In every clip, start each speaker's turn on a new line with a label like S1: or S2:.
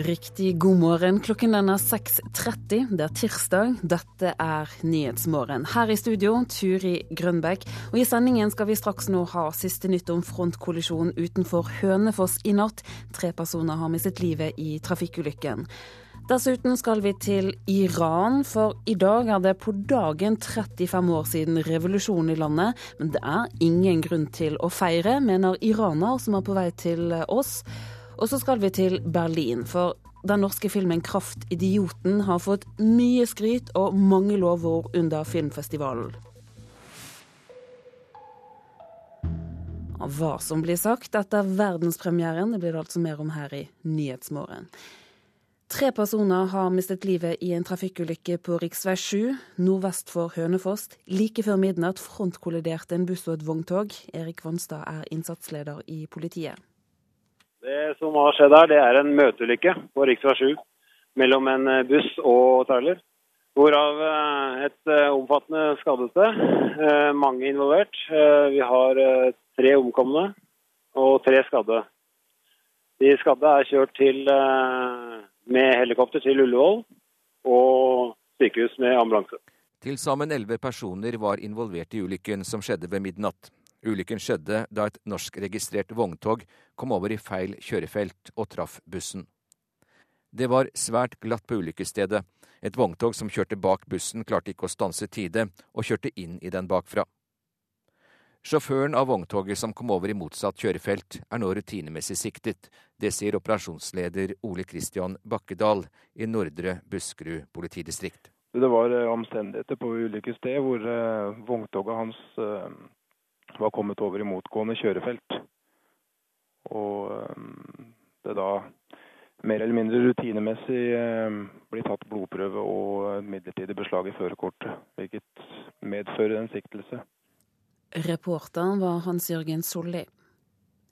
S1: Riktig god morgen. Klokken den er 6.30. Det er tirsdag. Dette er Nyhetsmorgen. Her i studio, Turi Grønbekk. Og i sendingen skal vi straks nå ha siste nytt om frontkollisjonen utenfor Hønefoss i natt. Tre personer har mistet livet i trafikkulykken. Dessuten skal vi til Iran, for i dag er det på dagen 35 år siden revolusjonen i landet. Men det er ingen grunn til å feire, mener iraner som er på vei til oss. Og så skal vi til Berlin, for den norske filmen 'Kraftidioten' har fått mye skryt og mange lovord under filmfestivalen. Og Hva som blir sagt etter verdenspremieren, det blir det altså mer om her i Nyhetsmorgen. Tre personer har mistet livet i en trafikkulykke på rv. 7 nordvest for Hønefoss. Like før midnatt frontkolliderte en buss og et vogntog. Erik Vanstad er innsatsleder i politiet.
S2: Det som har skjedd her, det er en møteulykke på rv. 7 mellom en eh, buss og trailer. Hvorav eh, et eh, omfattende skadete. Mange involvert. Vi har tre omkomne og tre skadde. De skadde er kjørt til, med helikopter til Ullevål og sykehus med ambulanse.
S3: Til sammen elleve personer var involvert i ulykken som skjedde ved midnatt. Ulykken skjedde da et norskregistrert vogntog kom over i feil kjørefelt og traff bussen. Det var svært glatt på ulykkesstedet. Et vogntog som kjørte bak bussen, klarte ikke å stanse tide, og kjørte inn i den bakfra. Sjåføren av vogntoget som kom over i motsatt kjørefelt, er nå rutinemessig siktet. Det sier operasjonsleder Ole Kristian Bakkedal i Nordre Buskerud politidistrikt.
S4: Det var eh, omstendigheter på ulykkessted hvor eh, vogntoget hans eh, var kommet over i motgående kjørefelt. Og ehm, det da mer eller mindre rutinemessig ehm, blir tatt blodprøve og midlertidig beslag i førerkortet, hvilket medfører en siktelse.
S1: Reporteren var Hans-Jørgen Solli.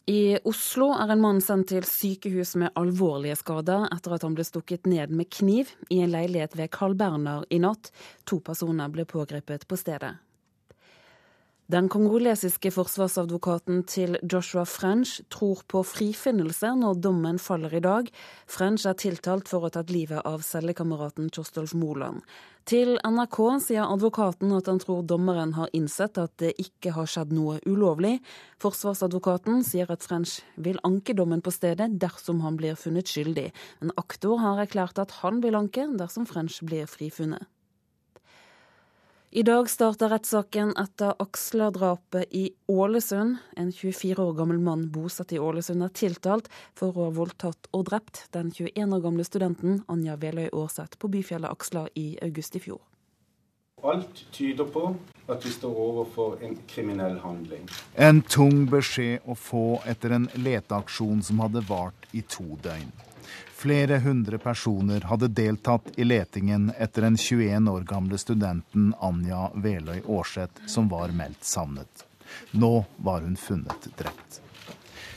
S1: I Oslo er en mann sendt til sykehus med alvorlige skader etter at han ble stukket ned med kniv i en leilighet ved Carl Berner i natt. To personer ble pågrepet på stedet. Den kongolesiske forsvarsadvokaten til Joshua French tror på frifinnelse når dommen faller i dag. French er tiltalt for å ha tatt livet av cellekameraten Kjostolf Moland. Til NRK sier advokaten at han tror dommeren har innsett at det ikke har skjedd noe ulovlig. Forsvarsadvokaten sier at French vil anke dommen på stedet dersom han blir funnet skyldig. Men aktor har erklært at han vil anke dersom French blir frifunnet. I dag starter rettssaken etter Aksla-drapet i Ålesund. En 24 år gammel mann bosatt i Ålesund er tiltalt for å ha voldtatt og drept den 21 år gamle studenten Anja Veløy Aarseth på byfjellet Aksla i august i fjor.
S5: Alt tyder på at vi står overfor en kriminell handling.
S6: En tung beskjed å få etter en leteaksjon som hadde vart i to døgn. Flere hundre personer hadde deltatt i letingen etter den 21 år gamle studenten Anja Veløy Aarseth, som var meldt savnet. Nå var hun funnet drept.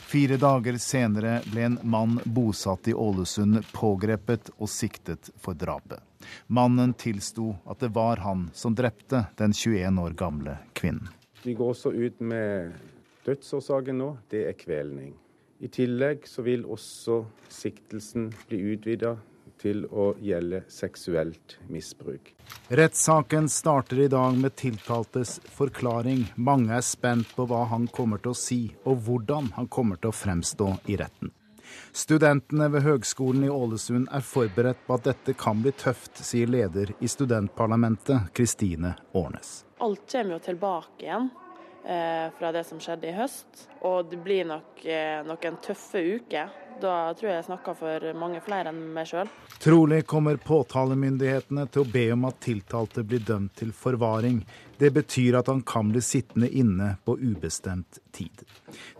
S6: Fire dager senere ble en mann bosatt i Ålesund pågrepet og siktet for drapet. Mannen tilsto at det var han som drepte den 21 år gamle kvinnen.
S5: Vi går også ut med dødsårsaken nå. Det er kvelning. I tillegg så vil også siktelsen bli utvida til å gjelde seksuelt misbruk.
S6: Rettssaken starter i dag med tiltaltes forklaring. Mange er spent på hva han kommer til å si, og hvordan han kommer til å fremstå i retten. Studentene ved Høgskolen i Ålesund er forberedt på at dette kan bli tøft, sier leder i studentparlamentet, Kristine Årnes.
S7: Alt kommer jo tilbake igjen. Eh, fra det som skjedde i høst. Og det blir nok eh, noen tøffe uker. Da tror jeg jeg snakker for mange flere enn meg sjøl.
S6: Trolig kommer påtalemyndighetene til å be om at tiltalte blir dømt til forvaring. Det betyr at han kan bli sittende inne på ubestemt tid.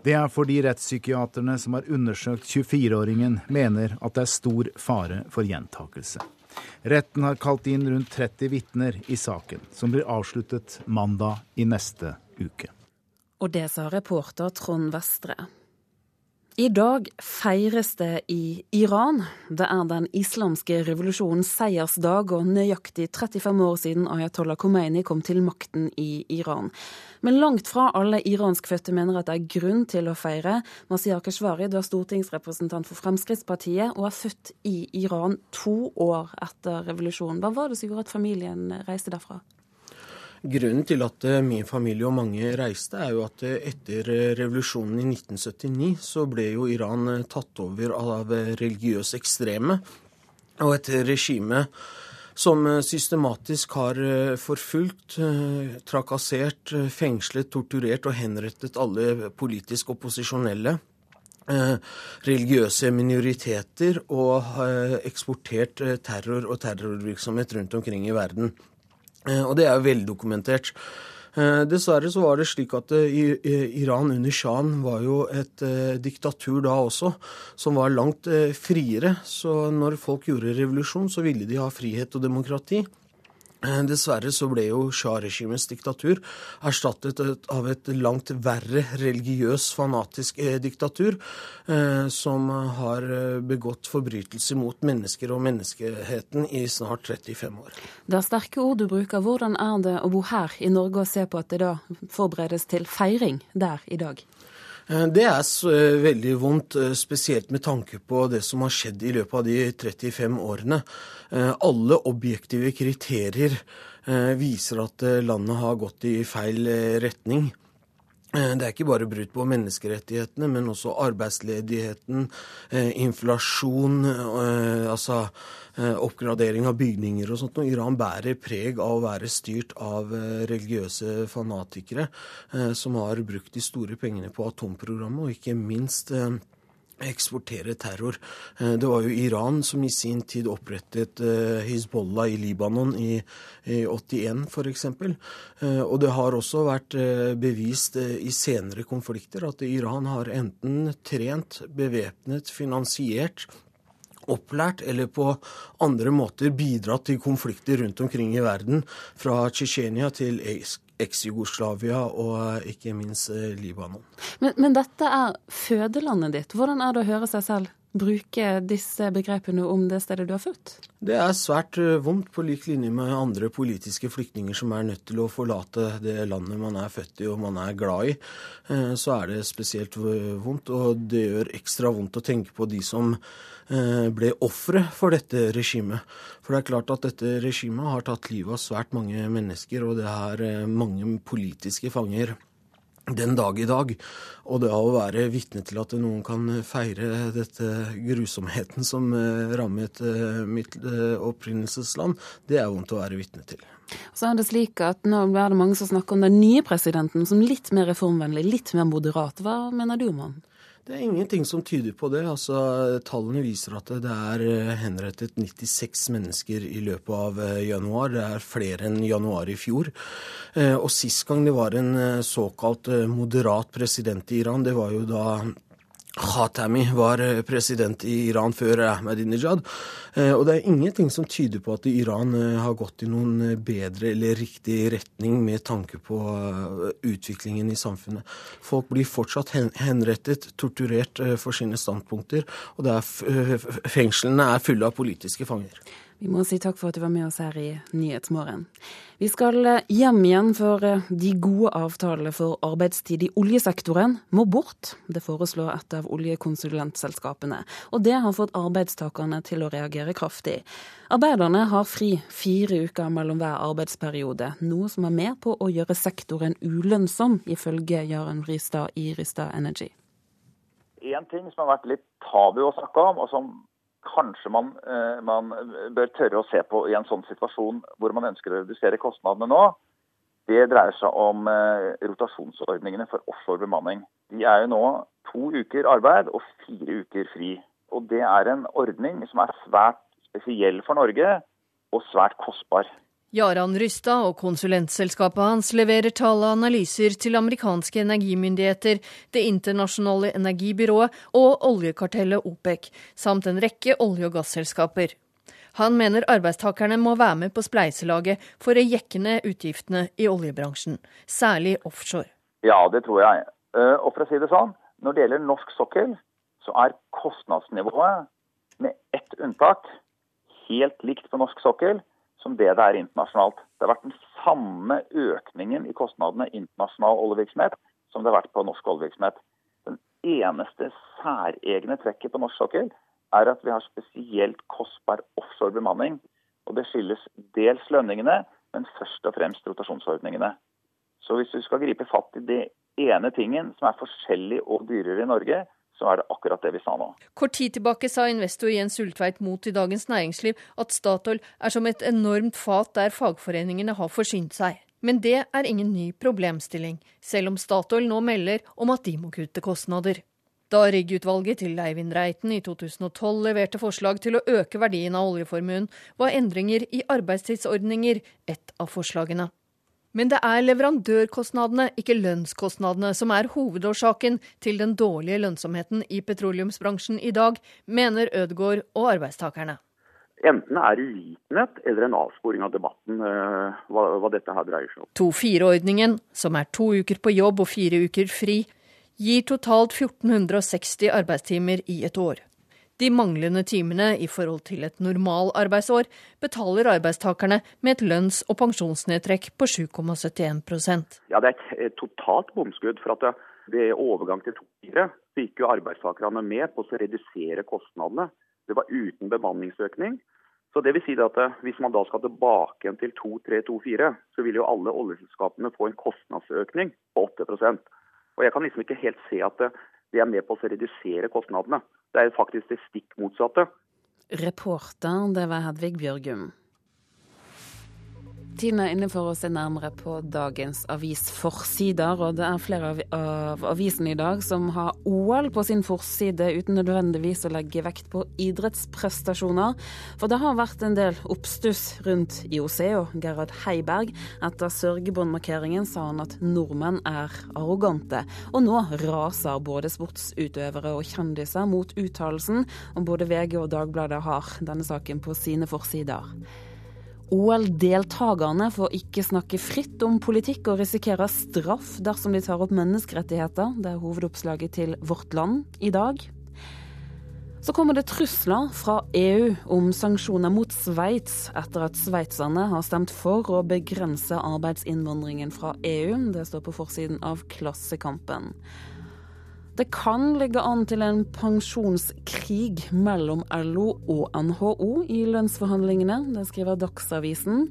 S6: Det er fordi rettspsykiaterne som har undersøkt 24-åringen, mener at det er stor fare for gjentakelse. Retten har kalt inn rundt 30 vitner i saken, som blir avsluttet mandag i neste uke.
S1: Og det sa reporter Trond Vestre. I dag feires det i Iran. Det er den islamske revolusjonens seiersdag og nøyaktig 35 år siden Ayatollah Khomeini kom til makten i Iran. Men langt fra alle iranskfødte mener at det er grunn til å feire. Masih Keshvari, du er stortingsrepresentant for Fremskrittspartiet og er født i Iran to år etter revolusjonen. Hva var det som gjorde at familien reiste derfra?
S8: Grunnen til at eh, min familie og mange reiste, er jo at eh, etter eh, revolusjonen i 1979 så ble jo Iran tatt over av religiøse ekstreme. Og et regime som systematisk har forfulgt, trakassert, fengslet, torturert og henrettet alle politisk opposisjonelle. Religiøse minoriteter og eksportert terror og terrorvirksomhet rundt omkring i verden. Eh, og det er jo veldokumentert. Eh, dessverre så var det slik at eh, Iran under Shahen var jo et diktatur da også, som var langt friere. Så når folk gjorde revolusjon, så ville de ha frihet og demokrati. Eh, dessverre så ble jo Shah-regimets diktatur erstattet av et langt verre religiøs, fanatisk eh, diktatur, eh, som har begått forbrytelser mot mennesker og menneskeheten i snart 35 år.
S1: Det er sterke ord du bruker. Hvordan er det å bo her i Norge og se på at det da forberedes til feiring der i dag?
S8: Det er veldig vondt, spesielt med tanke på det som har skjedd i løpet av de 35 årene. Eh, alle objektive kriterier eh, viser at eh, landet har gått i feil retning. Det er ikke bare brudd på menneskerettighetene, men også arbeidsledigheten, inflasjon, altså oppgradering av bygninger og sånt. Og Iran bærer preg av å være styrt av religiøse fanatikere som har brukt de store pengene på atomprogrammet, og ikke minst eksportere terror. Eh, det var jo Iran som i sin tid opprettet eh, Hizbollah i Libanon i, i 81 f.eks. Eh, og det har også vært bevist i senere konflikter at Iran har enten trent, bevæpnet, finansiert opplært eller på andre måter bidratt til konflikter rundt omkring i verden, fra Tsjetsjenia til eks-Jugoslavia og eh, ikke minst eh, Libanon.
S1: Men, men, dette er fødelandet ditt. Hvordan er det å høre seg selv bruke disse begrepene om det stedet du har født?
S8: Det er svært eh, vondt, på lik linje med andre politiske flyktninger som er nødt til å forlate det landet man er født i og man er glad i. Så er det spesielt vondt, og det gjør ekstra vondt å tenke på de som Eh, ble ofre for dette regimet. For det er klart at dette regimet har tatt livet av svært mange mennesker, og det er eh, mange politiske fanger den dag i dag. Og det å være vitne til at noen kan feire dette grusomheten som eh, rammet mitt opprinnelsesland, det er vondt å være vitne til.
S1: Så er det slik at Nå er det mange som snakker om den nye presidenten som litt mer reformvennlig, litt mer moderat. Hva mener du om han?
S8: Det er ingenting som tyder på det. Altså, Tallene viser at det er eh, henrettet 96 mennesker i løpet av eh, januar. Det er flere enn januar i fjor. Eh, og sist gang det var en såkalt moderat president i Iran, det var jo da Khatami var eh, president i Iran før Ahmadinejad. Eh, og det er ingenting som tyder på at Iran eh, har gått i noen bedre eller riktig retning med tanke på utviklingen i samfunnet. Folk blir fortsatt henrettet, torturert for sine standpunkter, og er, fengslene er fulle av politiske fanger.
S1: Vi må si takk for at du var med oss her i Nyhetsmorgen. Vi skal eh, hjem igjen, for eh, de gode avtalene for arbeidstid i oljesektoren må bort. Det foreslår et av oljekonsulentselskapene, og det har fått arbeidstakerne til å reagere kraftig. Arbeiderne har fri fire uker mellom hver arbeidsperiode, noe som er med på å gjøre sektoren ulønnsom, ifølge Jaren Ristad i Ristad Energy.
S9: En ting som har vært litt tabu å snakke om, og som kanskje man, eh, man, bør tørre å se på i en sånn situasjon hvor man ønsker å redusere kostnadene nå, det dreier seg om eh, rotasjonsordningene for offshore bemanning. De er jo nå to uker arbeid og fire uker fri. Og Det er en ordning som er svært spesiell for Norge og svært kostbar.
S10: Jaran Rystad og konsulentselskapet hans leverer tall og analyser til amerikanske energimyndigheter, Det internasjonale energibyrået og oljekartellet OPEC, samt en rekke olje- og gasselskaper. Han mener arbeidstakerne må være med på spleiselaget for å jekke ned utgiftene i oljebransjen, særlig offshore.
S9: Ja, det tror jeg. Eh, og for å si det sånn, når det gjelder norsk sokkel, så er kostnadsnivået med ett unntak helt likt på norsk sokkel som det det er internasjonalt. Det har vært den samme økningen i kostnadene internasjonal oljevirksomhet som det har vært på norsk oljevirksomhet. Den eneste særegne trekket på norsk sokkel er at vi har spesielt kostbar offshore bemanning. Og det skyldes dels lønningene, men først og fremst rotasjonsordningene. Så hvis du skal gripe fatt i det ene tingen som er forskjellig og dyrere i Norge, så er det akkurat det vi sa nå.
S10: Kort tid tilbake sa investor Jens Ulltveit mot i Dagens Næringsliv at Statoil er som et enormt fat der fagforeningene har forsynt seg. Men det er ingen ny problemstilling, selv om Statoil nå melder om at de må kutte kostnader. Da riggutvalget til Eivind Reiten i 2012 leverte forslag til å øke verdien av oljeformuen, var endringer i arbeidstidsordninger et av forslagene. Men det er leverandørkostnadene, ikke lønnskostnadene, som er hovedårsaken til den dårlige lønnsomheten i petroleumsbransjen i dag, mener Ødegård og arbeidstakerne.
S11: Enten er det uvitenhet eller en avsporing av debatten uh, hva, hva, dette her dreier seg om.
S10: 2-4-ordningen, som er to uker på jobb og fire uker fri, gir totalt 1460 arbeidstimer i et år. De manglende timene i forhold til et normalarbeidsår betaler arbeidstakerne med et lønns- og pensjonsnedtrekk på 7,71%
S11: Ja, Det er et totalt bomskudd. for at Ved overgang til 2-4 gikk jo arbeidstakerne med på å redusere kostnadene. Det var uten bemanningsøkning. Så det vil si at Hvis man da skal tilbake igjen til 2-3-2-4, så vil jo alle oljeselskapene få en kostnadsøkning på 8% Og Jeg kan liksom ikke helt se at det er med på å redusere kostnadene. Det er faktisk det stikk motsatte.
S1: Reporter, det var Hedvig Bjørgum. Tiden er inne for å se nærmere på dagens avisforsider. Og det er flere av avisene i dag som har OL på sin forside, uten nødvendigvis å legge vekt på idrettsprestasjoner. For det har vært en del oppstuss rundt IOC og Gerhard Heiberg. Etter sørgebåndmarkeringen sa han at nordmenn er arrogante. Og nå raser både sportsutøvere og kjendiser mot uttalelsen, og både VG og Dagbladet har denne saken på sine forsider. OL-deltakerne får ikke snakke fritt om politikk og risikerer straff dersom de tar opp menneskerettigheter. Det er hovedoppslaget til Vårt Land i dag. Så kommer det trusler fra EU om sanksjoner mot Sveits etter at sveitserne har stemt for å begrense arbeidsinnvandringen fra EU. Det står på forsiden av Klassekampen. Det kan ligge an til en pensjonskrig mellom LO og NHO i lønnsforhandlingene, det skriver Dagsavisen.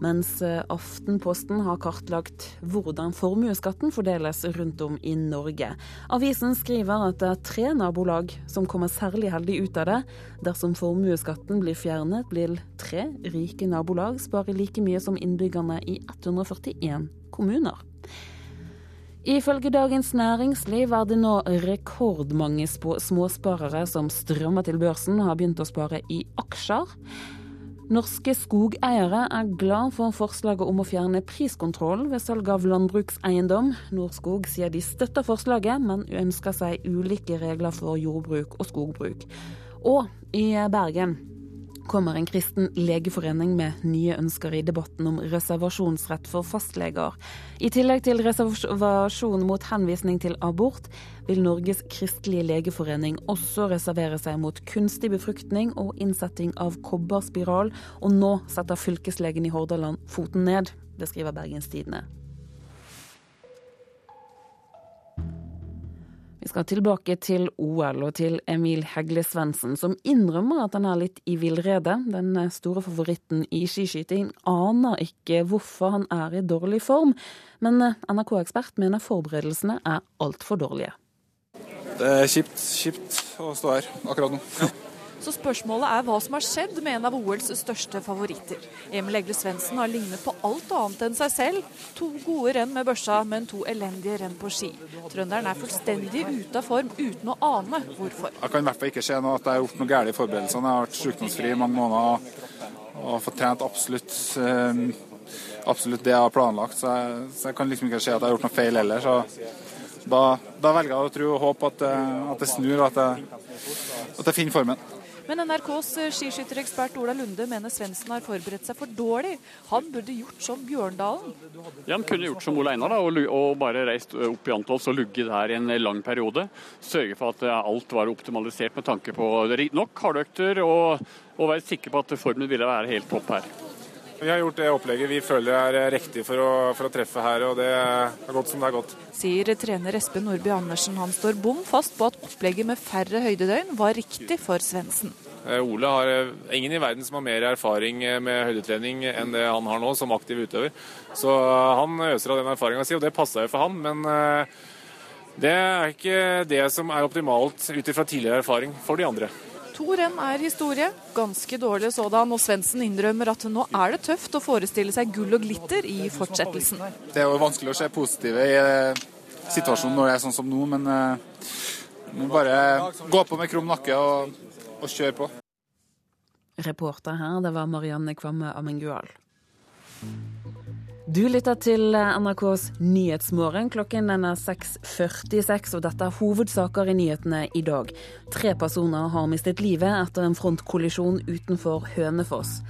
S1: Mens eh, Aftenposten har kartlagt hvordan formuesskatten fordeles rundt om i Norge. Avisen skriver at det er tre nabolag som kommer særlig heldig ut av det. Dersom formuesskatten blir fjernet, vil tre rike nabolag spare like mye som innbyggerne i 141 kommuner. Ifølge Dagens Næringsliv er det nå rekordmange småsparere som strømmer til børsen og har begynt å spare i aksjer. Norske skogeiere er glad for forslaget om å fjerne priskontrollen ved salg av landbrukseiendom. Norskog sier de støtter forslaget, men ønsker seg ulike regler for jordbruk og skogbruk. Og i Bergen kommer en kristen legeforening med nye ønsker i debatten om reservasjonsrett for fastleger. I tillegg til reservasjon mot henvisning til abort, vil Norges kristelige legeforening også reservere seg mot kunstig befruktning og innsetting av kobberspiral, og nå setter fylkeslegen i Hordaland foten ned. Det skriver Bergens Tidende. Vi skal tilbake til OL og til Emil Hegle Svendsen, som innrømmer at han er litt i villrede. Den store favoritten i skiskyting aner ikke hvorfor han er i dårlig form, men NRK-ekspert mener forberedelsene er altfor dårlige.
S12: Det er kjipt, kjipt å stå her akkurat nå. Ja.
S13: Så spørsmålet er hva som har skjedd med en av OLs største favoritter. Emil Egle Svendsen har lignet på alt annet enn seg selv. To gode renn med børsa, men to elendige renn på ski. Trønderen er fullstendig ute av form uten å ane hvorfor.
S12: Jeg kan i hvert fall ikke se noe at jeg har gjort noe galt i forberedelsene. Jeg har vært sykdomsfri i mange måneder og fått trent absolutt, um, absolutt det jeg har planlagt. Så jeg, så jeg, kan liksom ikke se at jeg har gjort noe feil heller. Så da, da velger jeg å tro og håpe at, at det snur, og at jeg, at jeg finner formen.
S13: Men NRKs skiskytterekspert Ola Lunde mener Svendsen har forberedt seg for dårlig. Han burde gjort som Bjørndalen.
S14: Ja, Han kunne gjort som Ole Einar da, og, bare reist opp i Antolls og lugget der i en lang periode. Sørge for at alt var optimalisert med tanke på nok hardøkter, og, og være sikker på at formen ville være helt topp her.
S15: Vi har gjort det opplegget vi føler er riktig for å, for å treffe her, og det er godt som det er godt.
S13: Sier trener Espen Nordby Andersen. Han står bom fast på at opplegget med færre høydedøgn var riktig for Svendsen.
S15: Eh, Ole har eh, ingen i verden som har mer erfaring eh, med høydetrening enn det han har nå som aktiv utøver. Så han øser av den erfaringa si, og det passa jo for han. Men det er ikke det som er optimalt ut ifra tidligere erfaring for de andre.
S13: To renn er historie, ganske dårlig sådan, og Svendsen innrømmer at nå er det tøft å forestille seg gull og glitter i fortsettelsen.
S12: Det er jo vanskelig å se positive i eh, situasjonen når det er sånn som nå, men må bare gå på med krum nakke og, og kjøre på.
S1: Reporter her, det var Marianne Kvamme Amengual. Du lytter til NRKs Nyhetsmorgen. Klokken den er 6.46, og dette er hovedsaker i nyhetene i dag. Tre personer har mistet livet etter en frontkollisjon utenfor Hønefoss.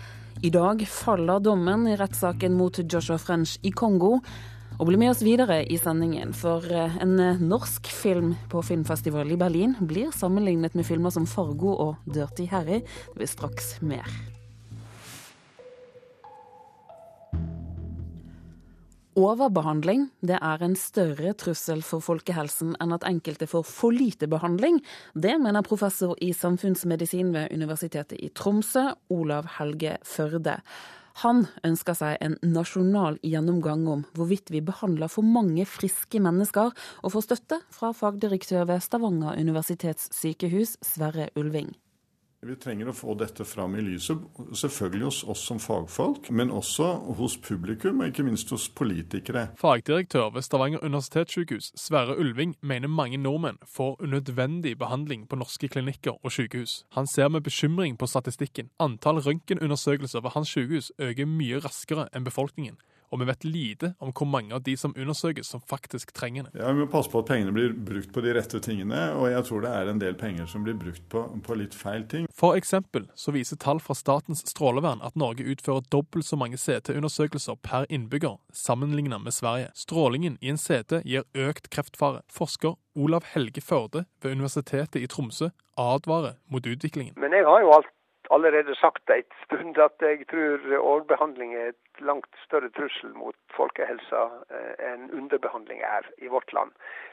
S1: I dag faller dommen i rettssaken mot Joshua French i Kongo. Og bli med oss videre i sendingen, for en norsk film på filmfestival i Berlin blir sammenlignet med filmer som Fargo og Dirty Harry. Det blir straks mer. Overbehandling det er en større trussel for folkehelsen enn at enkelte får for lite behandling. Det mener professor i samfunnsmedisin ved Universitetet i Tromsø, Olav Helge Førde. Han ønsker seg en nasjonal gjennomgang om hvorvidt vi behandler for mange friske mennesker, og får støtte fra fagdirektør ved Stavanger universitetssykehus, Sverre Ulving.
S16: Vi trenger å få dette fram i lyset, selvfølgelig hos oss som fagfolk, men også hos publikum, og ikke minst hos politikere.
S17: Fagdirektør ved Stavanger universitetssykehus, Sverre Ulving, mener mange nordmenn får unødvendig behandling på norske klinikker og sykehus. Han ser med bekymring på statistikken. Antall røntgenundersøkelser ved hans sykehus øker mye raskere enn befolkningen og vi vet lite om hvor mange av de som undersøkes som faktisk trenger det.
S16: Ja, Vi må passe på at pengene blir brukt på de rette tingene, og jeg tror det er en del penger som blir brukt på, på litt feil ting.
S17: For eksempel så viser tall fra Statens strålevern at Norge utfører dobbelt så mange CT-undersøkelser per innbygger sammenlignet med Sverige. Strålingen i en CT gir økt kreftfare. Forsker Olav Helge Førde ved Universitetet i Tromsø advarer mot utviklingen.
S18: Men jeg har jo alt allerede sagt en stund at jeg tror overbehandling er et langt større trussel mot folkehelsa eh, enn underbehandling er i vårt land.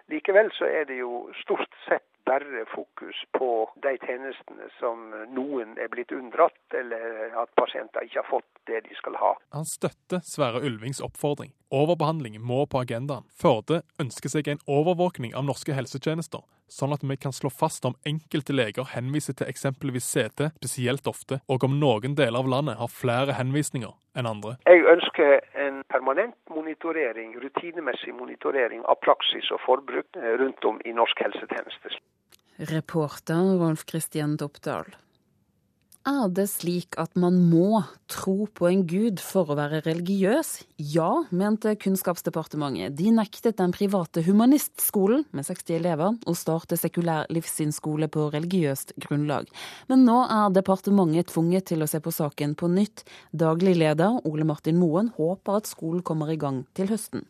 S18: Likevel så er det jo stort sett bare fokus på de tjenestene som noen er blitt unndratt, eller at pasienter ikke har fått det de skal ha.
S17: Han støtter Sverre Ulvings oppfordring. Overbehandling må på agendaen. Førde ønsker seg en overvåkning av norske helsetjenester, sånn at vi kan slå fast om enkelte leger henviser til eksempelvis CT spesielt ofte, og om noen deler av landet har flere henvisninger enn andre.
S18: Jeg ønsker en permanent monitorering, rutinemessig monitorering av praksis og forbruk eh, rundt om i norsk helsetjeneste.
S1: Reporter Rolf Christian Doppdal. Er det slik at man må tro på en gud for å være religiøs? Ja, mente Kunnskapsdepartementet. De nektet den private humanistskolen med 60 elever å starte sekulær livssynsskole på religiøst grunnlag. Men nå er departementet tvunget til å se på saken på nytt. Daglig leder Ole Martin Moen håper at skolen kommer i gang til høsten.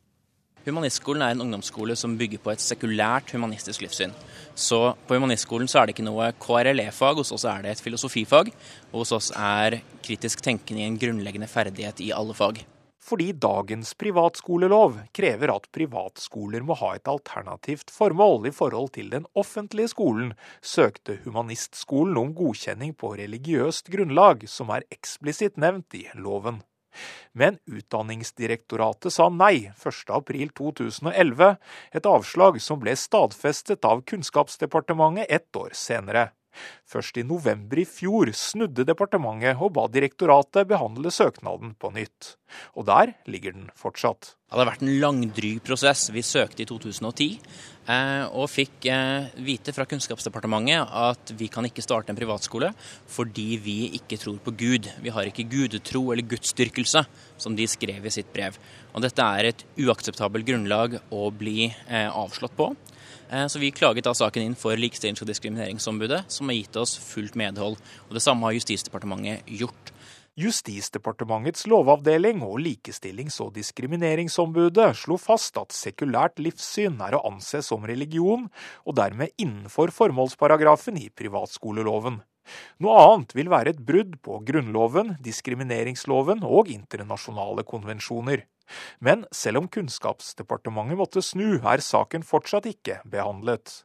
S19: Humanistskolen er en ungdomsskole som bygger på et sekulært humanistisk livssyn. Så på humanistskolen så er det ikke noe KRLE-fag, hos oss er det et filosofifag. Og hos oss er kritisk tenkende en grunnleggende ferdighet i alle fag.
S20: Fordi dagens privatskolelov krever at privatskoler må ha et alternativt formål i forhold til den offentlige skolen, søkte Humanistskolen om godkjenning på religiøst grunnlag, som er eksplisitt nevnt i loven. Men Utdanningsdirektoratet sa nei 1.4.2011, et avslag som ble stadfestet av Kunnskapsdepartementet ett år senere. Først i november i fjor snudde departementet og ba direktoratet behandle søknaden på nytt. Og der ligger den fortsatt.
S19: Det hadde vært en langdryg prosess. Vi søkte i 2010 eh, og fikk eh, vite fra Kunnskapsdepartementet at vi kan ikke starte en privatskole fordi vi ikke tror på Gud. Vi har ikke gudetro eller gudsdyrkelse, som de skrev i sitt brev. Og dette er et uakseptabelt grunnlag å bli eh, avslått på. Så vi klaget da saken inn for Likestillings- og diskrimineringsombudet, som har gitt oss fullt medhold. Og det samme har Justisdepartementet gjort.
S20: Justisdepartementets lovavdeling og Likestillings- og diskrimineringsombudet slo fast at sekulært livssyn er å anse som religion, og dermed innenfor formålsparagrafen i privatskoleloven. Noe annet vil være et brudd på Grunnloven, diskrimineringsloven og internasjonale konvensjoner. Men selv om Kunnskapsdepartementet måtte snu, er saken fortsatt ikke behandlet.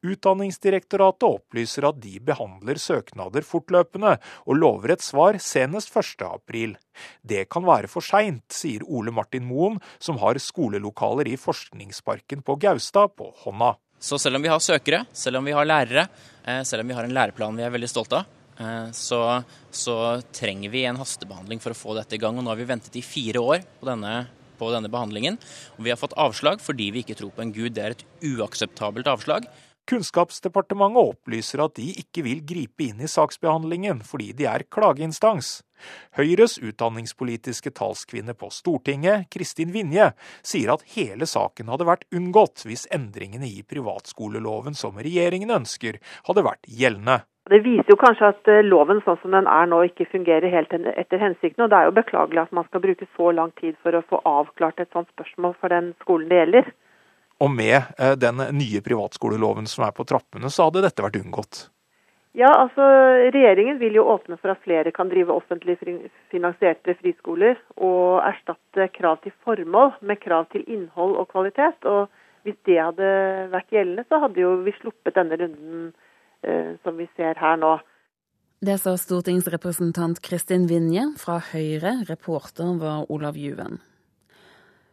S20: Utdanningsdirektoratet opplyser at de behandler søknader fortløpende, og lover et svar senest 1.4. Det kan være for seint, sier Ole Martin Moen, som har skolelokaler i Forskningsparken på Gaustad på hånda.
S19: Så selv om vi har søkere, selv om vi har lærere, eh, selv om vi har en læreplan vi er veldig stolte av, så, så trenger vi en hastebehandling for å få dette i gang. Og nå har vi ventet i fire år på denne på denne behandlingen. Og vi har fått avslag fordi vi ikke tror på en gud. Det er et uakseptabelt avslag.
S20: Kunnskapsdepartementet opplyser at de ikke vil gripe inn i saksbehandlingen fordi de er klageinstans. Høyres utdanningspolitiske talskvinne på Stortinget, Kristin Vinje, sier at hele saken hadde vært unngått hvis endringene i privatskoleloven som regjeringen ønsker, hadde vært gjeldende.
S21: Det viser jo kanskje at eh, loven sånn som den er nå ikke fungerer helt etter hensikten. og Det er jo beklagelig at man skal bruke så lang tid for å få avklart et sånt spørsmål for den skolen det gjelder.
S20: Og med eh, den nye privatskoleloven som er på trappene, så hadde dette vært unngått?
S21: Ja, altså Regjeringen vil jo åpne for at flere kan drive offentlig finansierte friskoler, og erstatte krav til formål med krav til innhold og kvalitet. Og Hvis det hadde vært gjeldende, så hadde jo vi sluppet denne runden Eh, som vi ser her nå.
S1: Det sa stortingsrepresentant Kristin Vinje fra Høyre. Reporter var Olav Juven.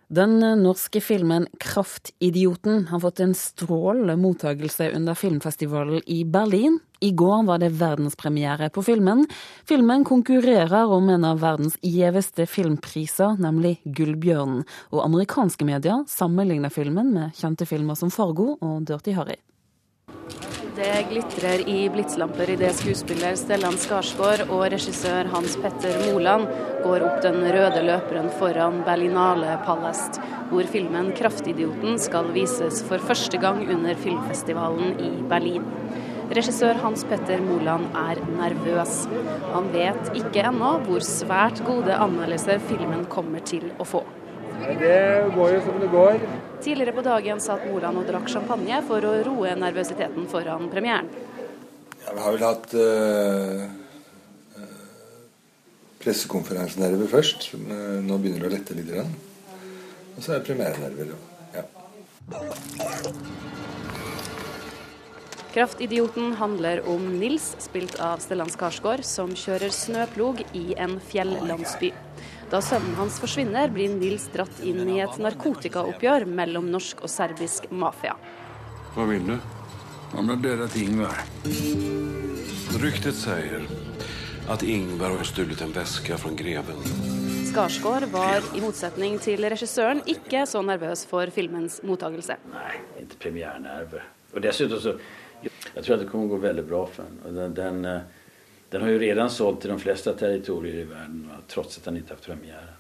S1: Den norske filmen 'Kraftidioten' har fått en strålende mottagelse under filmfestivalen i Berlin. I går var det verdenspremiere på filmen. Filmen konkurrerer om en av verdens gjeveste filmpriser, nemlig Gullbjørnen. Og amerikanske medier sammenligner filmen med kjente filmer som 'Fargo' og 'Dirty Harry'.
S22: Det glitrer i blitslamper idet skuespiller Stellan Skarsgård og regissør Hans Petter Moland går opp den røde løperen foran Berlinale Palace, hvor filmen 'Kraftidioten' skal vises for første gang under filmfestivalen i Berlin. Regissør Hans Petter Moland er nervøs. Han vet ikke ennå hvor svært gode anmeldelser filmen kommer til å få.
S23: Det går jo som det går.
S22: Tidligere på dagen satt Moland og drakk champagne for å roe nervøsiteten foran premieren.
S23: Ja, vi har vel hatt øh, pressekonferansenerver først. Nå begynner det å lette litt. Grann. Og så er det premierenerver. Ja.
S22: Kraftidioten handler om Nils, spilt av Stellan Skarsgård, som kjører snøplog i en fjellandsby. Da sønnen hans forsvinner, blir Nils dratt inn i et narkotikaoppgjør mellom norsk og serbisk mafia.
S23: Hva vil du? Han har drept Ingvar. Ryktet sier at Ingvar har stjålet en veske fra greven.
S22: Skarsgård var, i motsetning til regissøren, ikke så nervøs for filmens mottagelse.
S23: Nei, ikke premierenerve. Og dessuten så Jeg tror at det kommer å gå veldig bra for den. den eh, den har jo redan solgt til de fleste territorier i verden, tross at den ikke har hatt premiere.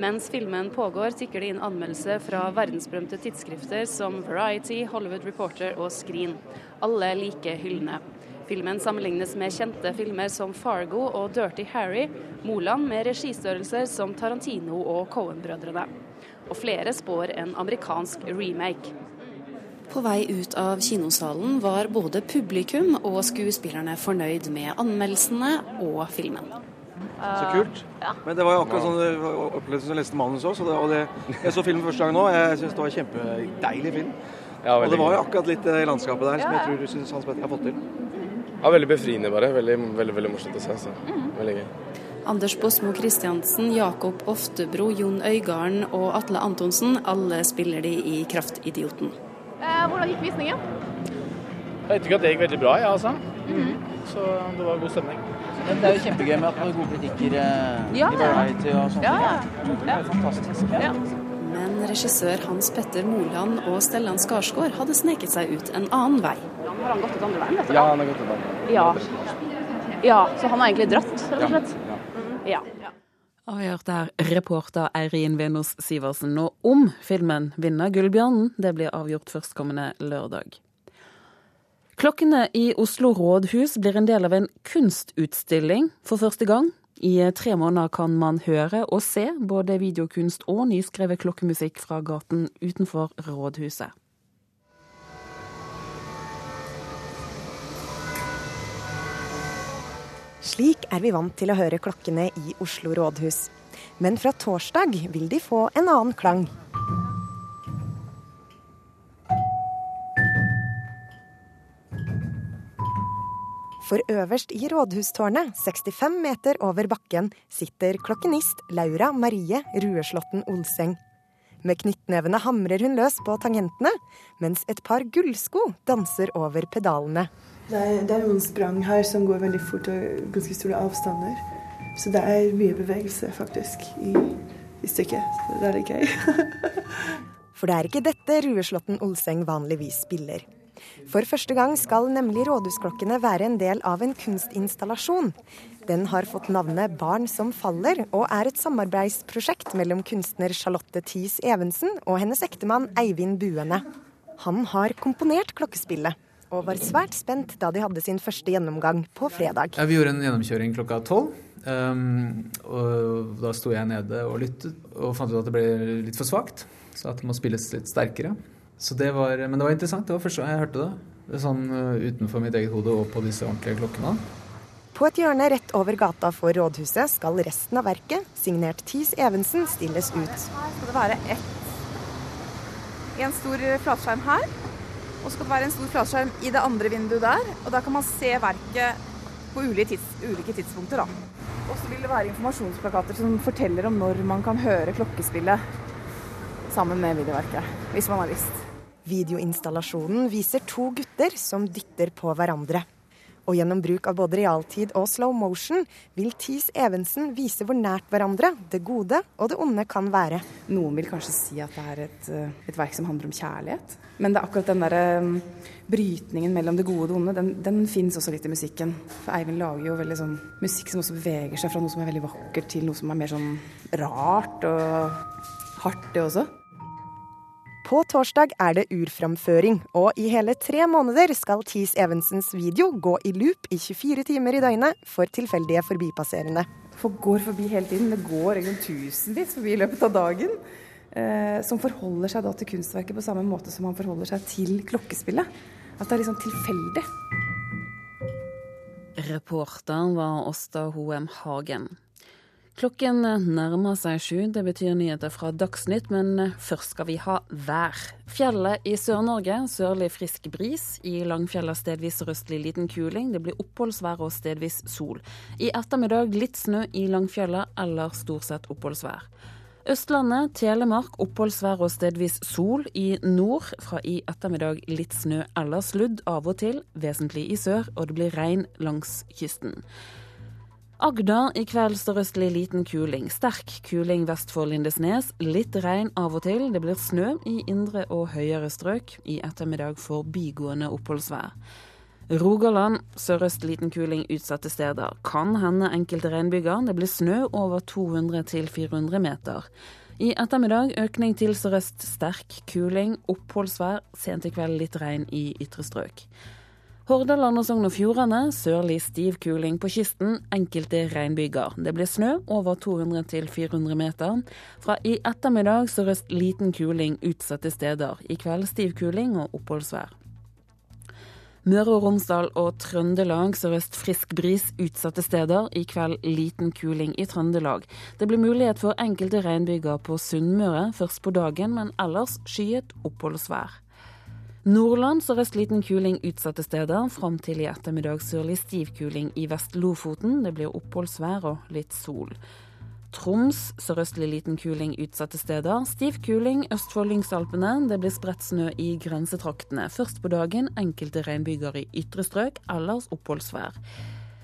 S22: Mens filmen pågår, tikker det inn anmeldelser fra verdensberømte tidsskrifter som Variety, Hollywood Reporter og Screen. Alle like hyllende. Filmen sammenlignes med kjente filmer som Fargo og Dirty Harry, Moland med registørrelser som Tarantino og Cohen-brødrene. Og flere spår en amerikansk remake. På vei ut av kinosalen var både publikum og skuespillerne fornøyd med anmeldelsene og filmen.
S24: Så kult. Men det var jo akkurat sånn det opplevdes som jeg leste manus òg. Og det, jeg så filmen første gang nå. Jeg syns det var en kjempedeilig film. Ja, og det var jo akkurat litt i landskapet der som jeg tror du syns Hans Petter har fått til.
S25: Ja, veldig befriende, bare. Veldig, veldig, veldig morsomt å se. Så. Mm. Veldig gøy.
S22: Anders Båsmo Christiansen, Jakob Oftebro, Jon Øygarden og Atle Antonsen, alle spiller de i Kraftidioten.
S26: Eh, hvordan gikk visningen?
S27: Jeg vet ikke at det gikk veldig bra, ja, altså.
S26: Mm.
S27: Så det var god stemning.
S28: Men det er jo kjempegøy med at man har gode kritikker eh, ja. i Variety og sånt.
S26: Ja, ja.
S28: Det er fantastisk. Ja.
S22: Men regissør Hans Petter Moland og Stellan Skarsgård hadde sneket seg ut en annen vei.
S26: Har han gått ut andre veien?
S28: Ja, han har gått ut andre veien.
S26: Ja. ja, så han har egentlig dratt, rett og slett?
S28: Ja.
S1: Og vi hørte her reporter Eirin Venås Sivertsen. nå om filmen vinner Gullbjørnen, det blir avgjort førstkommende lørdag. Klokkene i Oslo rådhus blir en del av en kunstutstilling for første gang. I tre måneder kan man høre og se både videokunst og nyskrevet klokkemusikk fra gaten utenfor rådhuset.
S29: Slik er vi vant til å høre klokkene i Oslo rådhus. Men fra torsdag vil de få en annen klang. For øverst i rådhustårnet, 65 meter over bakken, sitter klokkenist Laura Marie Rueslåtten Olseng. Med knyttnevene hamrer hun løs på tangentene, mens et par gullsko danser over pedalene.
S30: Det er, det er, noen sprang her som går veldig fort og ganske store avstander. Så det er mye bevegelse, faktisk, i, i stykket. Så det er litt gøy.
S29: For det er ikke dette Rueslåtten Olseng vanligvis spiller. For første gang skal nemlig rådhusklokkene være en del av en kunstinstallasjon. Den har fått navnet Barn som faller, og er et samarbeidsprosjekt mellom kunstner Charlotte Thies Evensen og hennes ektemann Eivind Buene. Han har komponert klokkespillet og var svært spent da de hadde sin første gjennomgang på fredag.
S31: Ja, vi gjorde en gjennomkjøring klokka tolv. Um, og da sto jeg nede og lyttet, og fant ut at det ble litt for svakt. Så at det må spilles litt sterkere. Så det var, men det var interessant. Det var første gang jeg hørte det. det sånn uh, utenfor mitt eget hode og på disse ordentlige klokkene.
S29: På et hjørne rett over gata for rådhuset skal resten av verket, signert Tis Evensen, stilles ut.
S26: Her skal det være ett en stor flatskjerm her. Og så skal det være en stor flatskjerm i det andre vinduet der. Og da kan man se verket på ulike, tids, ulike tidspunkter, da. Og så vil det være informasjonsplakater som forteller om når man kan høre klokkespillet sammen med videoverket, hvis man har lyst.
S29: Videoinstallasjonen viser to gutter som dytter på hverandre. Og gjennom bruk av både realtid og slow motion vil Tis Evensen vise hvor nært hverandre det gode og det onde kan være.
S26: Noen vil kanskje si at det er et, eh, et verk som handler om kjærlighet. Men det er akkurat den der um, brytningen mellom det gode og det onde, den, den fins også litt i musikken. For Eivind lager jo veldig sånn musikk som også beveger seg fra noe som er veldig vakkert, til noe som er mer sånn rart og hardt, det også.
S29: På torsdag er det urframføring, og i hele tre måneder skal Tis Evensens video gå i loop i 24 timer i døgnet for tilfeldige forbipasserende.
S26: Folk går forbi hele tiden. Det går tusenvis forbi i løpet av dagen. Eh, som forholder seg da til kunstverket på samme måte som man forholder seg til klokkespillet. At det er sånn tilfeldig.
S1: Reporteren var Åsta Hoem Hagen. Klokken nærmer seg sju. Det betyr nyheter fra Dagsnytt, men først skal vi ha vær. Fjellet i Sør-Norge sørlig frisk bris. I Langfjella stedvis røstlig liten kuling. Det blir oppholdsvær og stedvis sol. I ettermiddag litt snø i Langfjella eller stort sett oppholdsvær. Østlandet, Telemark oppholdsvær og stedvis sol. I nord fra i ettermiddag litt snø eller sludd av og til, vesentlig i sør, og det blir regn langs kysten. Agder i kveld sørøstlig liten kuling. Sterk kuling vest for Lindesnes. Litt regn av og til. Det blir snø i indre og høyere strøk. I ettermiddag forbigående oppholdsvær. Rogaland sørøst liten kuling utsatte steder. Kan hende enkelte regnbyger. Det blir snø over 200 400 meter. I ettermiddag økning til sørøst sterk kuling. Oppholdsvær. Sent i kveld litt regn i ytre strøk. Hordaland og Sogn og Fjordane sørlig stiv kuling på kysten, enkelte regnbyger. Det blir snø over 200 400 meter. Fra i ettermiddag sørøst liten kuling utsatte steder. I kveld stiv kuling og oppholdsvær. Møre og Romsdal og Trøndelag sørøst frisk bris utsatte steder. I kveld liten kuling i Trøndelag. Det blir mulighet for enkelte regnbyger på Sunnmøre først på dagen, men ellers skyet oppholdsvær. Nordland sørøst liten kuling utsatte steder. Fram til i ettermiddag sørlig stiv kuling i Vest-Lofoten. Det blir oppholdsvær og litt sol. Troms sørøstlig liten kuling utsatte steder. Stiv kuling øst for Lyngsalpene. Det blir spredt snø i grensetraktene. Først på dagen enkelte regnbyger i ytre strøk, ellers oppholdsvær.